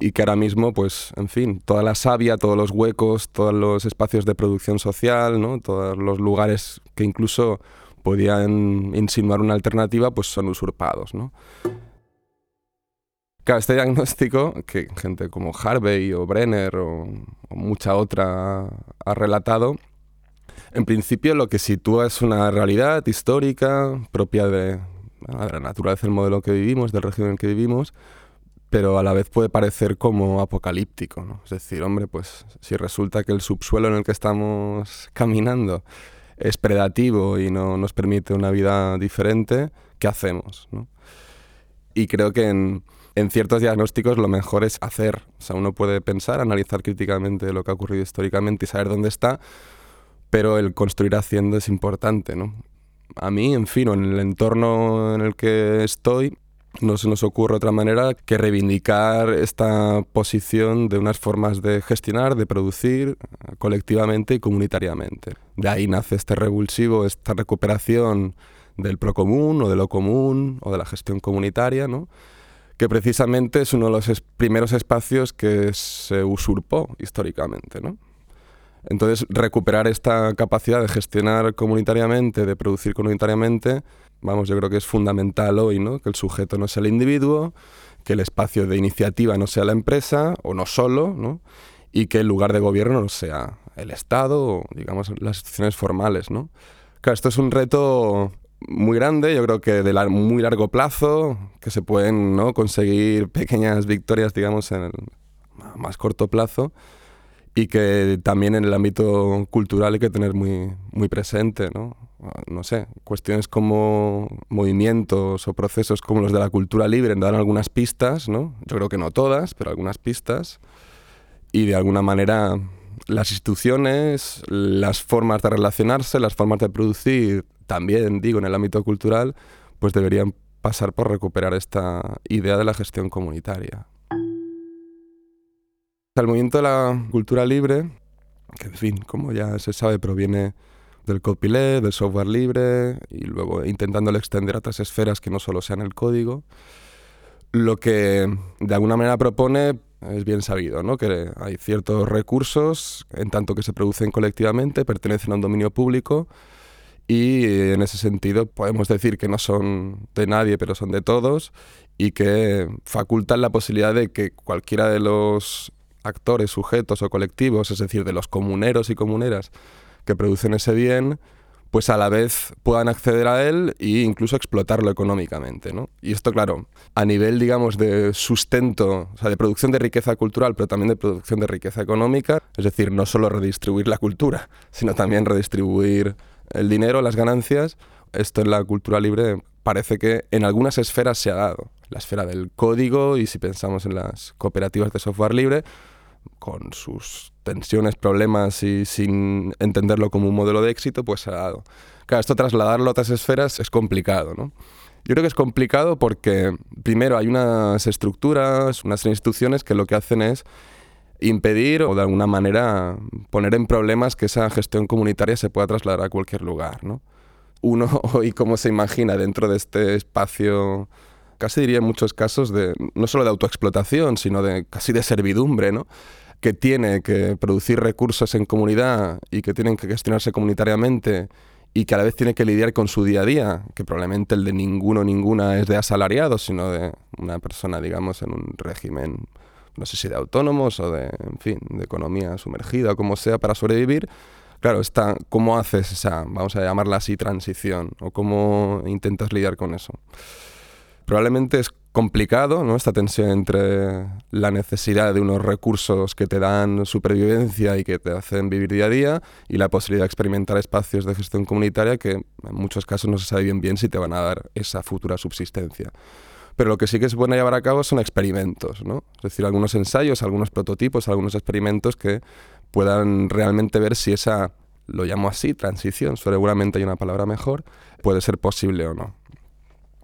y que ahora mismo, pues, en fin, toda la savia, todos los huecos, todos los espacios de producción social, ¿no? todos los lugares que incluso podían insinuar una alternativa, pues son usurpados. ¿no? Claro, este diagnóstico, que gente como Harvey o Brenner o, o mucha otra ha relatado, en principio lo que sitúa es una realidad histórica propia de, la naturaleza del modelo que vivimos, del régimen en el que vivimos, pero a la vez puede parecer como apocalíptico. Es decir, hombre, pues si resulta que el subsuelo en el que estamos caminando es predativo y no nos permite una vida diferente, ¿qué hacemos? Y creo que en, en ciertos diagnósticos lo mejor es hacer. O sea, uno puede pensar, analizar críticamente lo que ha ocurrido históricamente y saber dónde está, pero el construir haciendo es importante, ¿no? A mí, en fin, en el entorno en el que estoy, no se nos ocurre otra manera que reivindicar esta posición de unas formas de gestionar, de producir colectivamente y comunitariamente. De ahí nace este revulsivo, esta recuperación del procomún o de lo común o de la gestión comunitaria, ¿no? que precisamente es uno de los primeros espacios que se usurpó históricamente. ¿no? Entonces, recuperar esta capacidad de gestionar comunitariamente, de producir comunitariamente, vamos, yo creo que es fundamental hoy, ¿no? Que el sujeto no sea el individuo, que el espacio de iniciativa no sea la empresa, o no solo, ¿no? Y que el lugar de gobierno no sea el Estado o, digamos, las instituciones formales, ¿no? Claro, esto es un reto muy grande, yo creo que de muy largo plazo, que se pueden ¿no? conseguir pequeñas victorias, digamos, en el más corto plazo, y que también en el ámbito cultural hay que tener muy, muy presente, ¿no? No sé, cuestiones como movimientos o procesos como los de la cultura libre dan algunas pistas, ¿no? Yo creo que no todas, pero algunas pistas. Y de alguna manera las instituciones, las formas de relacionarse, las formas de producir, también digo en el ámbito cultural, pues deberían pasar por recuperar esta idea de la gestión comunitaria. El movimiento de la cultura libre que en fin, como ya se sabe, proviene del copyleft, del software libre, y luego intentándolo extender a otras esferas que no solo sean el código. Lo que de alguna manera propone es bien sabido, ¿no? que hay ciertos recursos, en tanto que se producen colectivamente, pertenecen a un dominio público, y en ese sentido podemos decir que no son de nadie, pero son de todos, y que facultan la posibilidad de que cualquiera de los actores, sujetos o colectivos, es decir, de los comuneros y comuneras que producen ese bien, pues a la vez puedan acceder a él e incluso explotarlo económicamente. ¿no? Y esto, claro, a nivel, digamos, de sustento, o sea, de producción de riqueza cultural, pero también de producción de riqueza económica, es decir, no solo redistribuir la cultura, sino también redistribuir el dinero, las ganancias, esto en la cultura libre parece que en algunas esferas se ha dado. La esfera del código y si pensamos en las cooperativas de software libre, con sus tensiones, problemas y sin entenderlo como un modelo de éxito, pues ha dado. Claro, esto trasladarlo a otras esferas es complicado, ¿no? Yo creo que es complicado porque, primero, hay unas estructuras, unas instituciones que lo que hacen es impedir o de alguna manera poner en problemas que esa gestión comunitaria se pueda trasladar a cualquier lugar, ¿no? Uno hoy cómo se imagina dentro de este espacio casi diría en muchos casos de no solo de autoexplotación, sino de casi de servidumbre, ¿no? que tiene que producir recursos en comunidad y que tienen que gestionarse comunitariamente y que a la vez tiene que lidiar con su día a día, que probablemente el de ninguno ninguna es de asalariado, sino de una persona, digamos, en un régimen, no sé si de autónomos o de, en fin, de economía sumergida como sea, para sobrevivir. Claro, está, ¿cómo haces esa, vamos a llamarla así, transición? ¿O cómo intentas lidiar con eso? Probablemente es complicado, ¿no? Esta tensión entre la necesidad de unos recursos que te dan supervivencia y que te hacen vivir día a día y la posibilidad de experimentar espacios de gestión comunitaria que en muchos casos no se sabe bien bien si te van a dar esa futura subsistencia. Pero lo que sí que es bueno llevar a cabo son experimentos, ¿no? Es decir, algunos ensayos, algunos prototipos, algunos experimentos que puedan realmente ver si esa, lo llamo así, transición, seguramente hay una palabra mejor, puede ser posible o no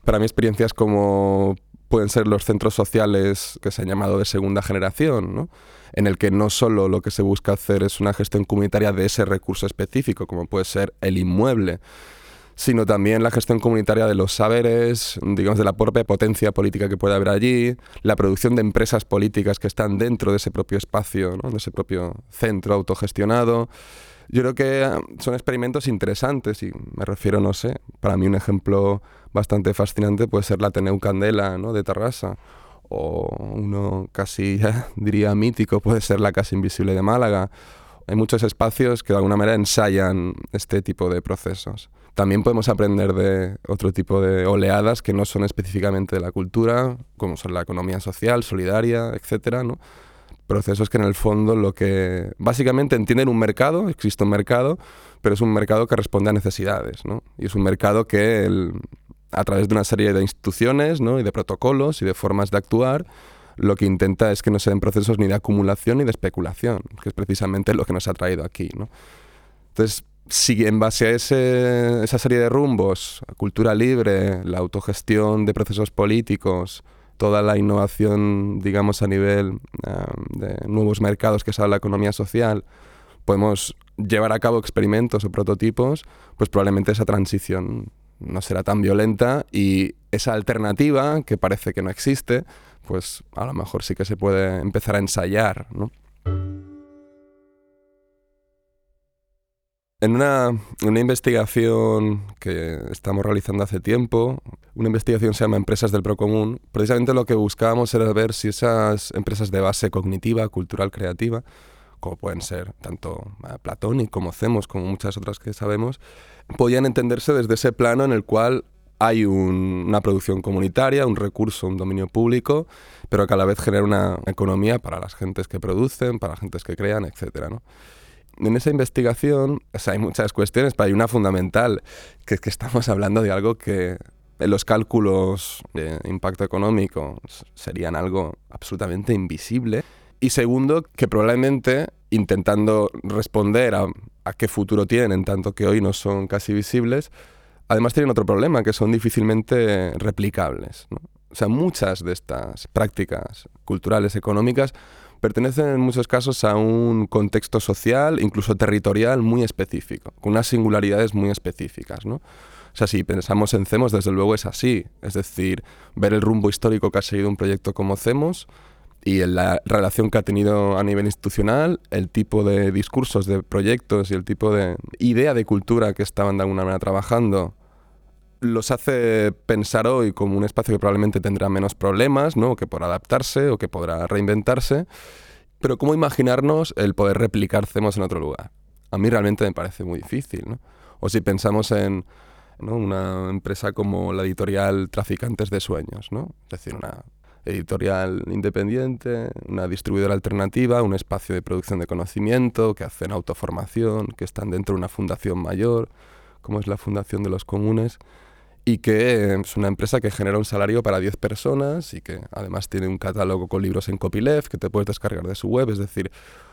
para mí experiencias como pueden ser los centros sociales que se han llamado de segunda generación, en el que no solo lo que se busca hacer es una gestión comunitaria de ese recurso específico, como puede ser el inmueble, sino también la gestión comunitaria de los saberes, digamos, de la propia potencia política que puede haber allí, la producción de empresas políticas que están dentro de ese propio espacio, de ese propio centro autogestionado. Yo creo que ah, son experimentos interesantes y me refiero, no sé, para mí un ejemplo bastante fascinante puede ser la Ateneu Candela ¿no? de Tarrasa o uno casi, diría, mítico puede ser la Casa Invisible de Málaga. Hay muchos espacios que de alguna manera ensayan este tipo de procesos. También podemos aprender de otro tipo de oleadas que no son específicamente de la cultura, como son la economía social, solidaria, etcétera, ¿no? Procesos que en el fondo lo que básicamente entienden un mercado, existe un mercado, pero es un mercado que responde a necesidades, ¿no? Y es un mercado que a través de una serie de instituciones ¿no? y de protocolos y de formas de actuar, lo que intenta es que no se den procesos ni de acumulación ni de especulación, que es precisamente lo que nos ha traído aquí. ¿no? Entonces, si en base a ese, esa serie de rumbos, cultura libre, la autogestión de procesos políticos, toda la innovación, digamos, a nivel de nuevos mercados que sale la economía social, podemos llevar a cabo experimentos o prototipos, pues probablemente esa transición no será tan violenta y esa alternativa, que parece que no existe, pues a lo mejor sí que se puede empezar a ensayar, ¿no? En una, investigación que estamos realizando hace tiempo, una investigación se llama Empresas del Procomún, precisamente lo que buscábamos era ver si esas empresas de base cognitiva, cultural, creativa, como pueden ser tanto Platón y como Cemos, como muchas otras que sabemos, podían entenderse desde ese plano en el cual hay una producción comunitaria, un recurso, un dominio público, pero que a la vez genera una economía para las gentes que producen, para las gentes que crean, etc. ¿no? En esa investigación hay muchas cuestiones, pero hay una fundamental, que es que estamos hablando de algo que en los cálculos de impacto económico serían algo absolutamente invisible. Y segundo, que probablemente intentando responder a, qué futuro tienen, en tanto que hoy no son casi visibles, además tienen otro problema, que son difícilmente replicables. O sea, muchas de estas prácticas culturales, económicas, pertenecen en muchos casos a un contexto social, incluso territorial, muy específico, con unas singularidades muy específicas. ¿no? O sea, si pensamos en CEMOS, desde luego es así. Es decir, ver el rumbo histórico que ha seguido un proyecto como CEMOS y la relación que ha tenido a nivel institucional, el tipo de discursos de proyectos y el tipo de idea de cultura que estaban de alguna manera trabajando, los hace pensar hoy como un espacio que probablemente tendrá menos problemas, ¿no? que podrá adaptarse o que podrá reinventarse. Pero ¿cómo imaginarnos el poder replicar CEMOS en otro lugar? A mí realmente me parece muy difícil. ¿no? O si pensamos en una empresa como la editorial Traficantes de Sueños, ¿no? es decir, una editorial independiente, una distribuidora alternativa, un espacio de producción de conocimiento, que hacen autoformación, que están dentro de una fundación mayor, como es la Fundación de los Comunes, y que es una empresa que genera un salario para 10 personas y que además tiene un catálogo con libros en copyleft que te puedes descargar de su web, es decir,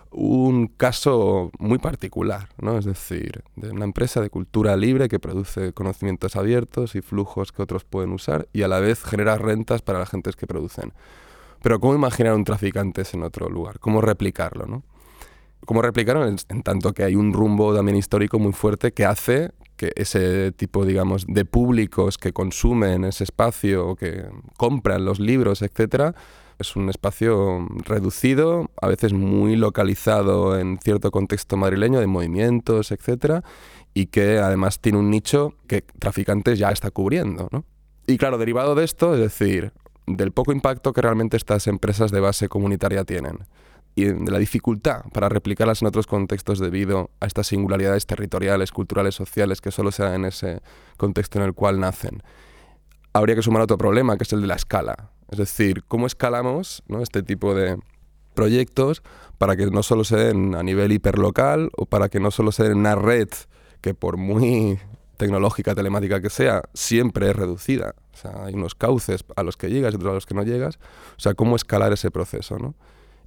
un caso muy particular, ¿no? Es decir, de una empresa de cultura libre que produce conocimientos abiertos y flujos que otros pueden usar y a la vez genera rentas para las gentes que producen. Pero ¿cómo imaginar un traficante en otro lugar? ¿Cómo replicarlo, no? ¿Cómo replicarlo en, en tanto que hay un rumbo también histórico muy fuerte que hace que ese tipo, digamos, de públicos que consumen ese espacio o que compran los libros, etcétera, es un espacio reducido, a veces muy localizado en cierto contexto madrileño de movimientos, etcétera, y que además tiene un nicho que traficantes ya está cubriendo. ¿no? Y claro, derivado de esto, es decir, del poco impacto que realmente estas empresas de base comunitaria tienen y de la dificultad para replicarlas en otros contextos debido a estas singularidades territoriales, culturales, sociales que solo se dan en ese contexto en el cual nacen. Habría que sumar otro problema, que es el de la escala. Es decir, cómo escalamos este tipo de proyectos para que no solo se den a nivel hiperlocal o para que no solo se den en una red que por muy tecnológica, telemática que sea, siempre es reducida. O sea, hay unos cauces a los que llegas y otros a los que no llegas. O sea, cómo escalar ese proceso, ¿no?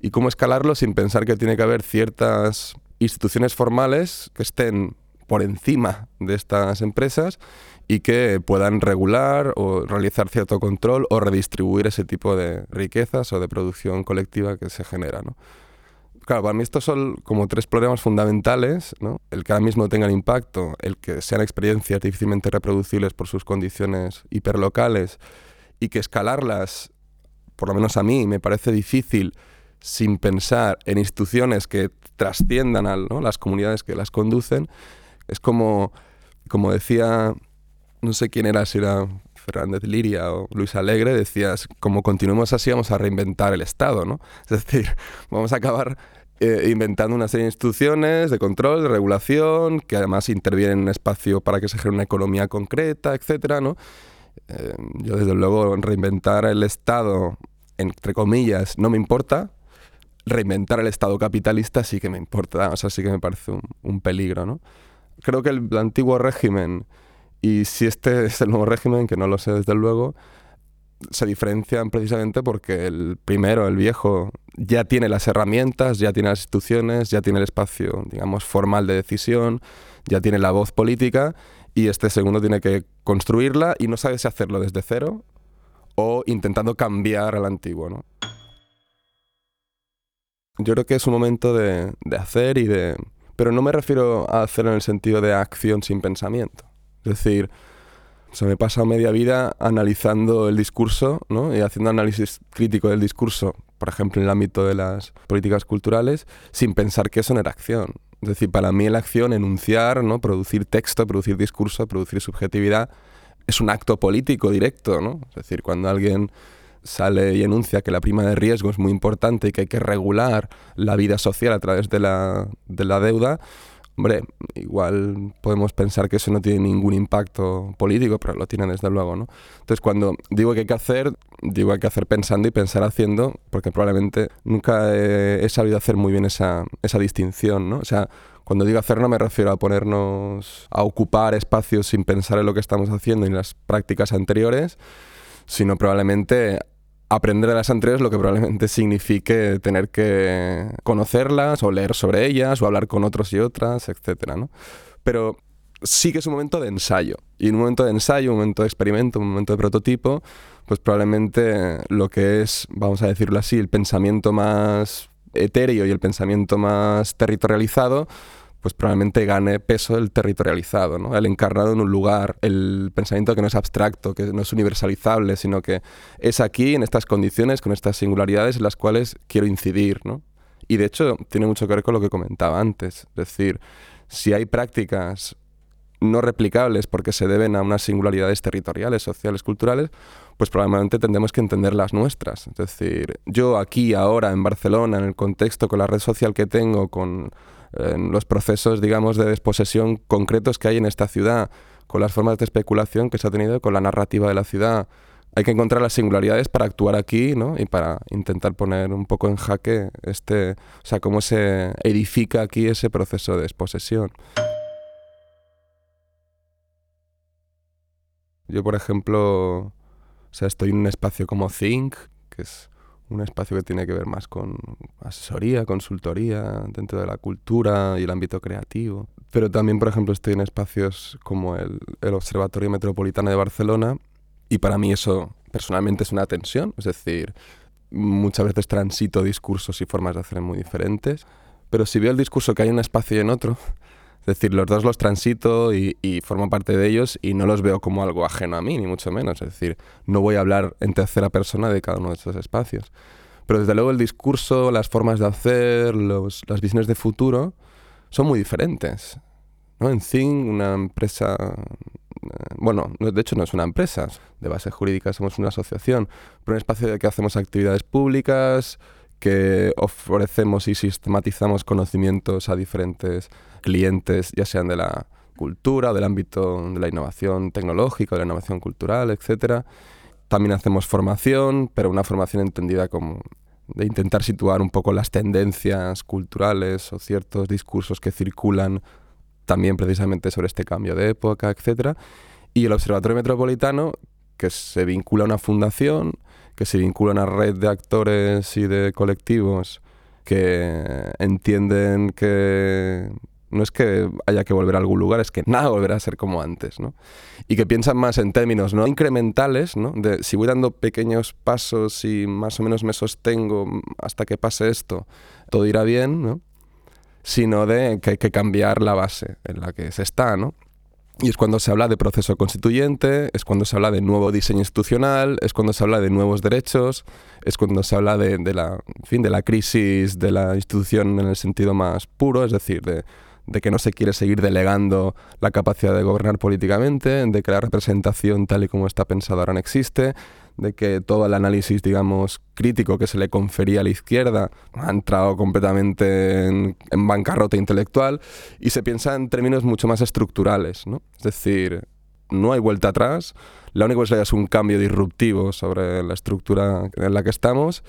Y cómo escalarlo sin pensar que tiene que haber ciertas instituciones formales que estén por encima de estas empresas y que puedan regular o realizar cierto control o redistribuir ese tipo de riquezas o de producción colectiva que se genera. ¿no? Claro, para mí estos son como tres problemas fundamentales, ¿no? el que ahora mismo tengan impacto, el que sean experiencias difícilmente reproducibles por sus condiciones hiperlocales y que escalarlas, por lo menos a mí, me parece difícil sin pensar en instituciones que trasciendan a las comunidades que las conducen. Es como, como decía no sé quién era, si era Fernández Liria o Luis Alegre, decías, como continuemos así vamos a reinventar el Estado, ¿no? Es decir, vamos a acabar eh, inventando una serie de instituciones de control, de regulación, que además intervienen en un espacio para que se genere una economía concreta, etcétera, ¿no? Eh, yo desde luego reinventar el Estado, entre comillas, no me importa, reinventar el Estado capitalista sí que me importa, o sea, sí que me parece un, un peligro, ¿no? Creo que el antiguo régimen y si este es el nuevo régimen, que no lo sé desde luego, se diferencian precisamente porque el primero, el viejo, ya tiene las herramientas, ya tiene las instituciones, ya tiene el espacio, digamos, formal de decisión, ya tiene la voz política, y este segundo tiene que construirla y no sabe si hacerlo desde cero o intentando cambiar al antiguo. Yo creo que es un momento de, de hacer y de... Pero no me refiero a hacer en el sentido de acción sin pensamiento es decir, se me pasa media vida analizando el discurso ¿no? y haciendo análisis crítico del discurso, por ejemplo, en el ámbito de las políticas culturales, sin pensar que eso no era acción. Es decir, para mí la acción, enunciar, ¿no? producir texto, producir discurso, producir subjetividad, es un acto político directo. ¿no? Es decir, cuando alguien sale y enuncia que la prima de riesgo es muy importante y que hay que regular la vida social a través de la, de la deuda, Hombre, igual podemos pensar que eso no tiene ningún impacto político, pero lo tiene desde luego, ¿no? Entonces, cuando digo que hay que hacer, digo hay que hacer pensando y pensar haciendo, porque probablemente nunca he, sabido hacer muy bien esa, esa distinción, ¿no? O sea, cuando digo hacer no me refiero a ponernos a ocupar espacios sin pensar en lo que estamos haciendo y en las prácticas anteriores, sino probablemente aprender de las anteriores lo que probablemente signifique tener que conocerlas o leer sobre ellas o hablar con otros y otras, etc. ¿no? Pero sí que es un momento de ensayo. Y un momento de ensayo, un momento de experimento, un momento de prototipo, pues probablemente lo que es, vamos a decirlo así, el pensamiento más etéreo y el pensamiento más territorializado, pues probablemente gane peso el territorializado, ¿no? el encarnado en un lugar, el pensamiento que no es abstracto, que no es universalizable, sino que es aquí, en estas condiciones, con estas singularidades en las cuales quiero incidir. ¿no? Y de hecho tiene mucho que ver con lo que comentaba antes, es decir, si hay prácticas no replicables porque se deben a unas singularidades territoriales, sociales, culturales, pues probablemente tendremos que entender las nuestras. Es decir, yo aquí, ahora, en Barcelona, en el contexto, con la red social que tengo, con los procesos, digamos, de desposesión concretos que hay en esta ciudad, con las formas de especulación que se ha tenido con la narrativa de la ciudad. Hay que encontrar las singularidades para actuar aquí, ¿no? Y para intentar poner un poco en jaque este, o sea, cómo se edifica aquí ese proceso de desposesión. Yo, por ejemplo, o sea, estoy en un espacio como Think, que es un espacio que tiene que ver más con asesoría, consultoría, dentro de la cultura y el ámbito creativo. Pero también, por ejemplo, estoy en espacios como el, Observatorio Metropolitano de Barcelona y para mí eso personalmente es una tensión, es decir, muchas veces transito discursos y formas de hacer muy diferentes, pero si veo el discurso que hay en un espacio y en otro, es decir, los dos los transito y, formo parte de ellos y no los veo como algo ajeno a mí, ni mucho menos. Es decir, no voy a hablar en tercera persona de cada uno de estos espacios. Pero desde luego el discurso, las formas de hacer, los, las visiones de futuro son muy diferentes. ¿no? En Zing, una empresa, eh, bueno, de hecho no es una empresa, de base jurídica somos una asociación, pero un espacio de que hacemos actividades públicas, que ofrecemos y sistematizamos conocimientos a diferentes clientes, ya sean de la cultura, del ámbito de la innovación tecnológica, de la innovación cultural, etc. También hacemos formación, pero una formación entendida como de intentar situar un poco las tendencias culturales o ciertos discursos que circulan también precisamente sobre este cambio de época, etc. Y el Observatorio Metropolitano, que se vincula a una fundación, que se vincula a una red de actores y de colectivos que entienden que no es que haya que volver a algún lugar, es que nada volverá a ser como antes, ¿no? Y que piensan más en términos no incrementales, ¿no? De si voy dando pequeños pasos y más o menos me sostengo hasta que pase esto, todo irá bien, ¿no? Sino de que hay que cambiar la base en la que se está, ¿no? Y es cuando se habla de proceso constituyente, es cuando se habla de nuevo diseño institucional, es cuando se habla de nuevos derechos, es cuando se habla de, la, fin, de la crisis de la institución en el sentido más puro, es decir, de, de que no se quiere seguir delegando la capacidad de gobernar políticamente, de que la representación tal y como está pensada ahora no existe, de que todo el análisis, digamos, crítico que se le confería a la izquierda ha entrado completamente en, bancarrota intelectual y se piensa en términos mucho más estructurales, ¿no? Es decir, no hay vuelta atrás, la única cosa es un cambio disruptivo sobre la estructura en la que estamos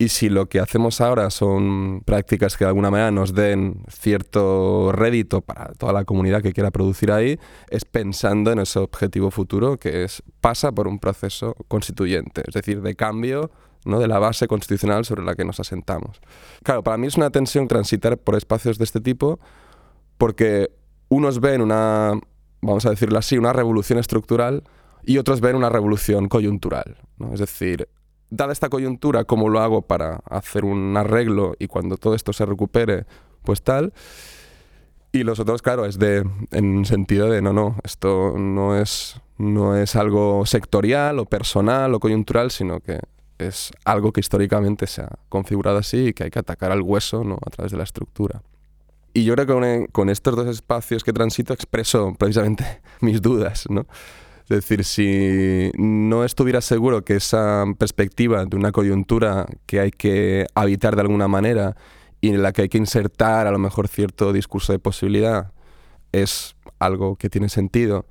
y si lo que hacemos ahora son prácticas que de alguna manera nos den cierto rédito para toda la comunidad que quiera producir ahí, es pensando en ese objetivo futuro que es pasa por un proceso constituyente, es decir, de cambio ¿no? de la base constitucional sobre la que nos asentamos. Claro, para mí es una tensión transitar por espacios de este tipo porque unos ven una, vamos a decirlo así, una revolución estructural y otros ven una revolución coyuntural. ¿no? Es decir, dada esta coyuntura, ¿cómo lo hago para hacer un arreglo y cuando todo esto se recupere, pues tal? Y los otros, claro, es de, en sentido de, no, no, esto no es, no es algo sectorial o personal o coyuntural, sino que es algo que históricamente se ha configurado así y que hay que atacar al hueso ¿no? a través de la estructura. Y yo creo que con, con estos dos espacios que transito expreso precisamente mis dudas, ¿no? Es decir, si no estuviera seguro que esa perspectiva de una coyuntura que hay que habitar de alguna manera y en la que hay que insertar a lo mejor cierto discurso de posibilidad es algo que tiene sentido,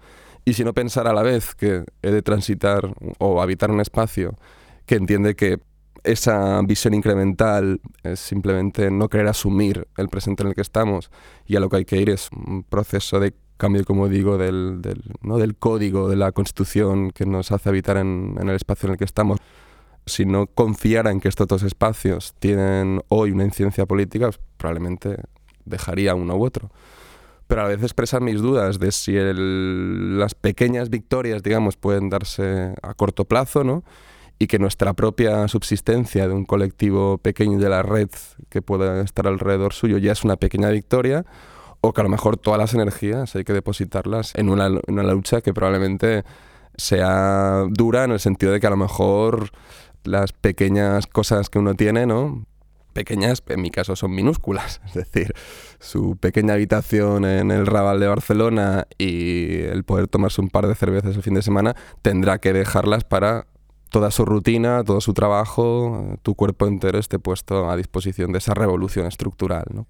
y si no pensar a la vez que he de transitar o habitar un espacio que entiende que esa visión incremental es simplemente no querer asumir el presente en el que estamos y a lo que hay que ir es un proceso de cambio, como digo, del, ¿no? del código de la Constitución que nos hace habitar en, el espacio en el que estamos. Si no confiara en que estos dos espacios tienen hoy una incidencia política, pues probablemente dejaría uno u otro. Pero a veces expresan mis dudas de si las pequeñas victorias, digamos, pueden darse a corto plazo, ¿no? y que nuestra propia subsistencia de un colectivo pequeño de la red que pueda estar alrededor suyo ya es una pequeña victoria, o que a lo mejor todas las energías hay que depositarlas en una, en una lucha que probablemente sea dura en el sentido de que a lo mejor las pequeñas cosas que uno tiene, ¿no? Pequeñas, en mi caso son minúsculas, es decir, su pequeña habitación en el Raval de Barcelona y el poder tomarse un par de cervezas el fin de semana, tendrá que dejarlas para toda su rutina, todo su trabajo, tu cuerpo entero esté puesto a disposición de esa revolución estructural. ¿no?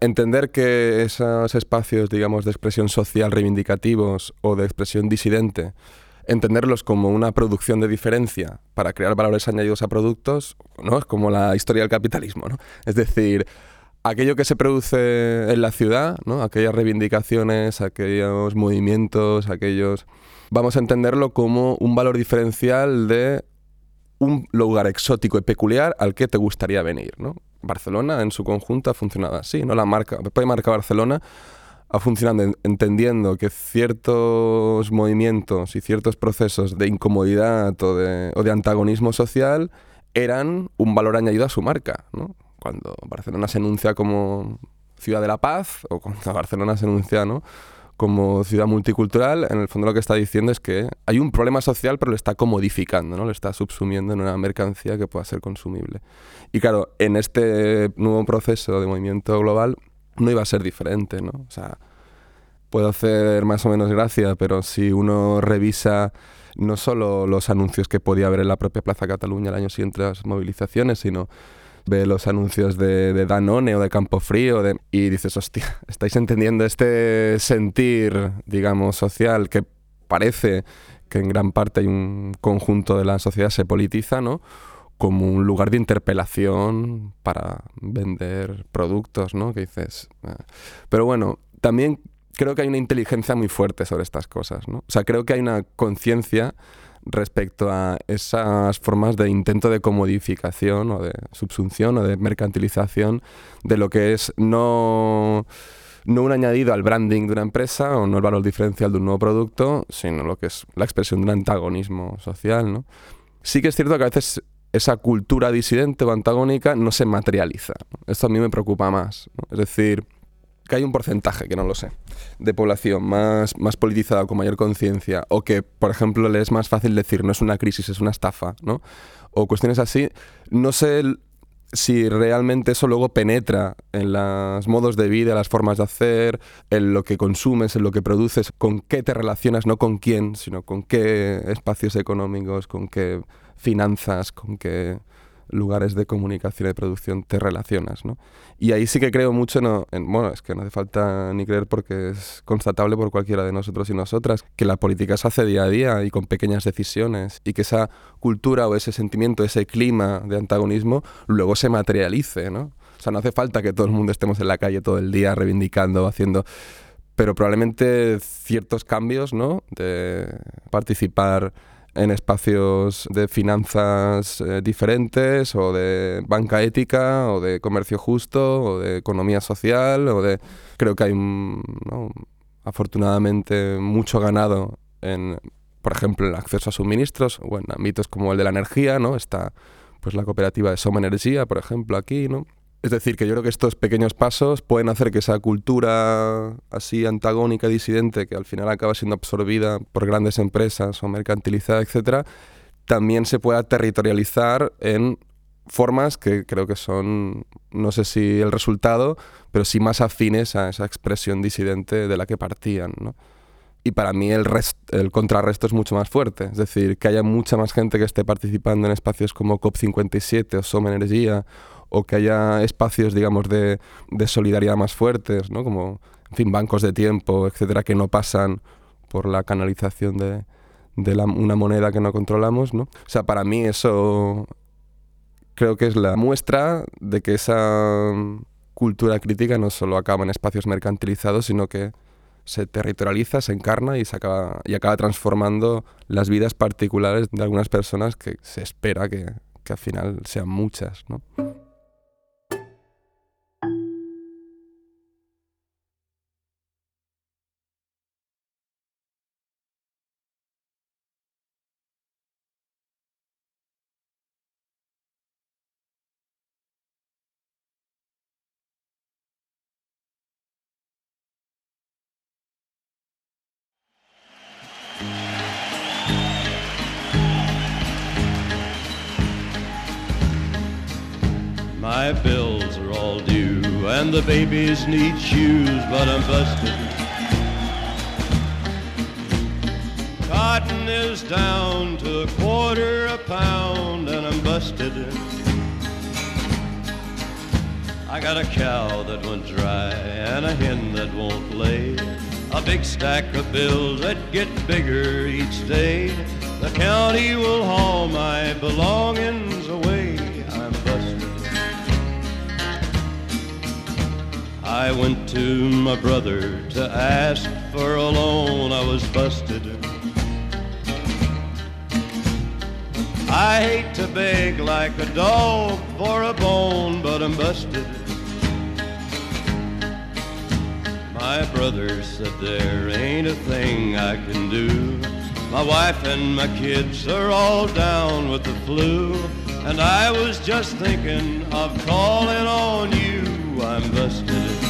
Entender que esos espacios, digamos, de expresión social reivindicativos o de expresión disidente, entenderlos como una producción de diferencia para crear valores añadidos a productos, ¿no? Es como la historia del capitalismo, ¿no? Es decir, aquello que se produce en la ciudad, ¿no? Aquellas reivindicaciones, aquellos movimientos, aquellos vamos a entenderlo como un valor diferencial de un lugar exótico y peculiar al que te gustaría venir, ¿no? Barcelona en su conjunto ha funcionado así, ¿no? La marca, de marca Barcelona ha funcionado entendiendo que ciertos movimientos y ciertos procesos de incomodidad o de, o de, antagonismo social eran un valor añadido a su marca. ¿no? Cuando Barcelona se enuncia como ciudad de la paz o cuando Barcelona se enuncia ¿no? Como ciudad multicultural, en el fondo lo que está diciendo es que hay un problema social, pero lo está comodificando, ¿no? lo está subsumiendo en una mercancía que pueda ser consumible. Y claro, en este nuevo proceso de movimiento global no iba a ser diferente, ¿no? O sea, puedo hacer más o menos gracia, pero si uno revisa no solo los anuncios que podía haber en la propia Plaza Cataluña el año siguiente las movilizaciones, sino ve los anuncios de, Danone o de Campofrío de, y dices, hostia, estáis entendiendo este sentir, digamos, social que parece que en gran parte hay un conjunto de la sociedad se politiza, ¿no? como un lugar de interpelación para vender productos, ¿no? Que dices... Ah". Pero bueno, también creo que hay una inteligencia muy fuerte sobre estas cosas, ¿no? O sea, creo que hay una conciencia respecto a esas formas de intento de comodificación o de subsunción o de mercantilización de lo que es no, no un añadido al branding de una empresa o no el valor diferencial de un nuevo producto, sino lo que es la expresión de un antagonismo social. ¿no? Sí que es cierto que a veces esa cultura disidente o antagónica no se materializa. Esto a mí me preocupa más. Es decir, que hay un porcentaje, que no lo sé, de población más, más politizada, con mayor conciencia, o que, por ejemplo, le es más fácil decir no es una crisis, es una estafa, ¿no? O cuestiones así, no sé si realmente eso luego penetra en los modos de vida, las formas de hacer, en lo que consumes, en lo que produces, con qué te relacionas, no con quién, sino con qué espacios económicos, con qué finanzas, con qué lugares de comunicación y producción te relacionas, ¿no? Y ahí sí que creo mucho, no, en, bueno, es que no hace falta ni creer porque es constatable por cualquiera de nosotros y nosotras, que la política se hace día a día y con pequeñas decisiones y que esa cultura o ese sentimiento, ese clima de antagonismo luego se materialice, ¿no? O sea, no hace falta que todo el mundo estemos en la calle todo el día reivindicando, haciendo pero probablemente ciertos cambios, ¿no? De participar en espacios de finanzas eh, diferentes o de banca ética o de comercio justo o de economía social o de creo que hay afortunadamente mucho ganado en por ejemplo el acceso a suministros o en ámbitos como el de la energía no está pues la cooperativa de Soma Energía por ejemplo aquí no es decir, que yo creo que estos pequeños pasos pueden hacer que esa cultura así antagónica, disidente, que al final acaba siendo absorbida por grandes empresas o mercantilizada, etcétera, también se pueda territorializar en formas que creo que son, no sé si el resultado, pero sí más afines a esa expresión disidente de la que partían. ¿no? Y para mí el, el contrarresto es mucho más fuerte, es decir, que haya mucha más gente que esté participando en espacios como COP57 o Soma Energía o que haya espacios, digamos, de, solidaridad más fuertes, ¿no? Como, en fin, bancos de tiempo, etcétera, que no pasan por la canalización de, una moneda que no controlamos, ¿no? O sea, para mí eso creo que es la muestra de que esa cultura crítica no solo acaba en espacios mercantilizados, sino que se territorializa, se encarna y, se acaba, y acaba transformando las vidas particulares de algunas personas que se espera que, que al final sean muchas, ¿no? My bills are all due and the babies need shoes, but I'm busted. Cotton is down to a quarter a pound and I'm busted. I got a cow that went dry and a hen that won't lay. A big stack of bills that get bigger each day. The county will haul my belongings away. I went to my brother to ask for a loan. I was busted. I hate to beg like a dog for a bone, but I'm busted. My brother said there ain't a thing I can do. My wife and my kids are all down with the flu. And I was just thinking of calling on you. I'm busted.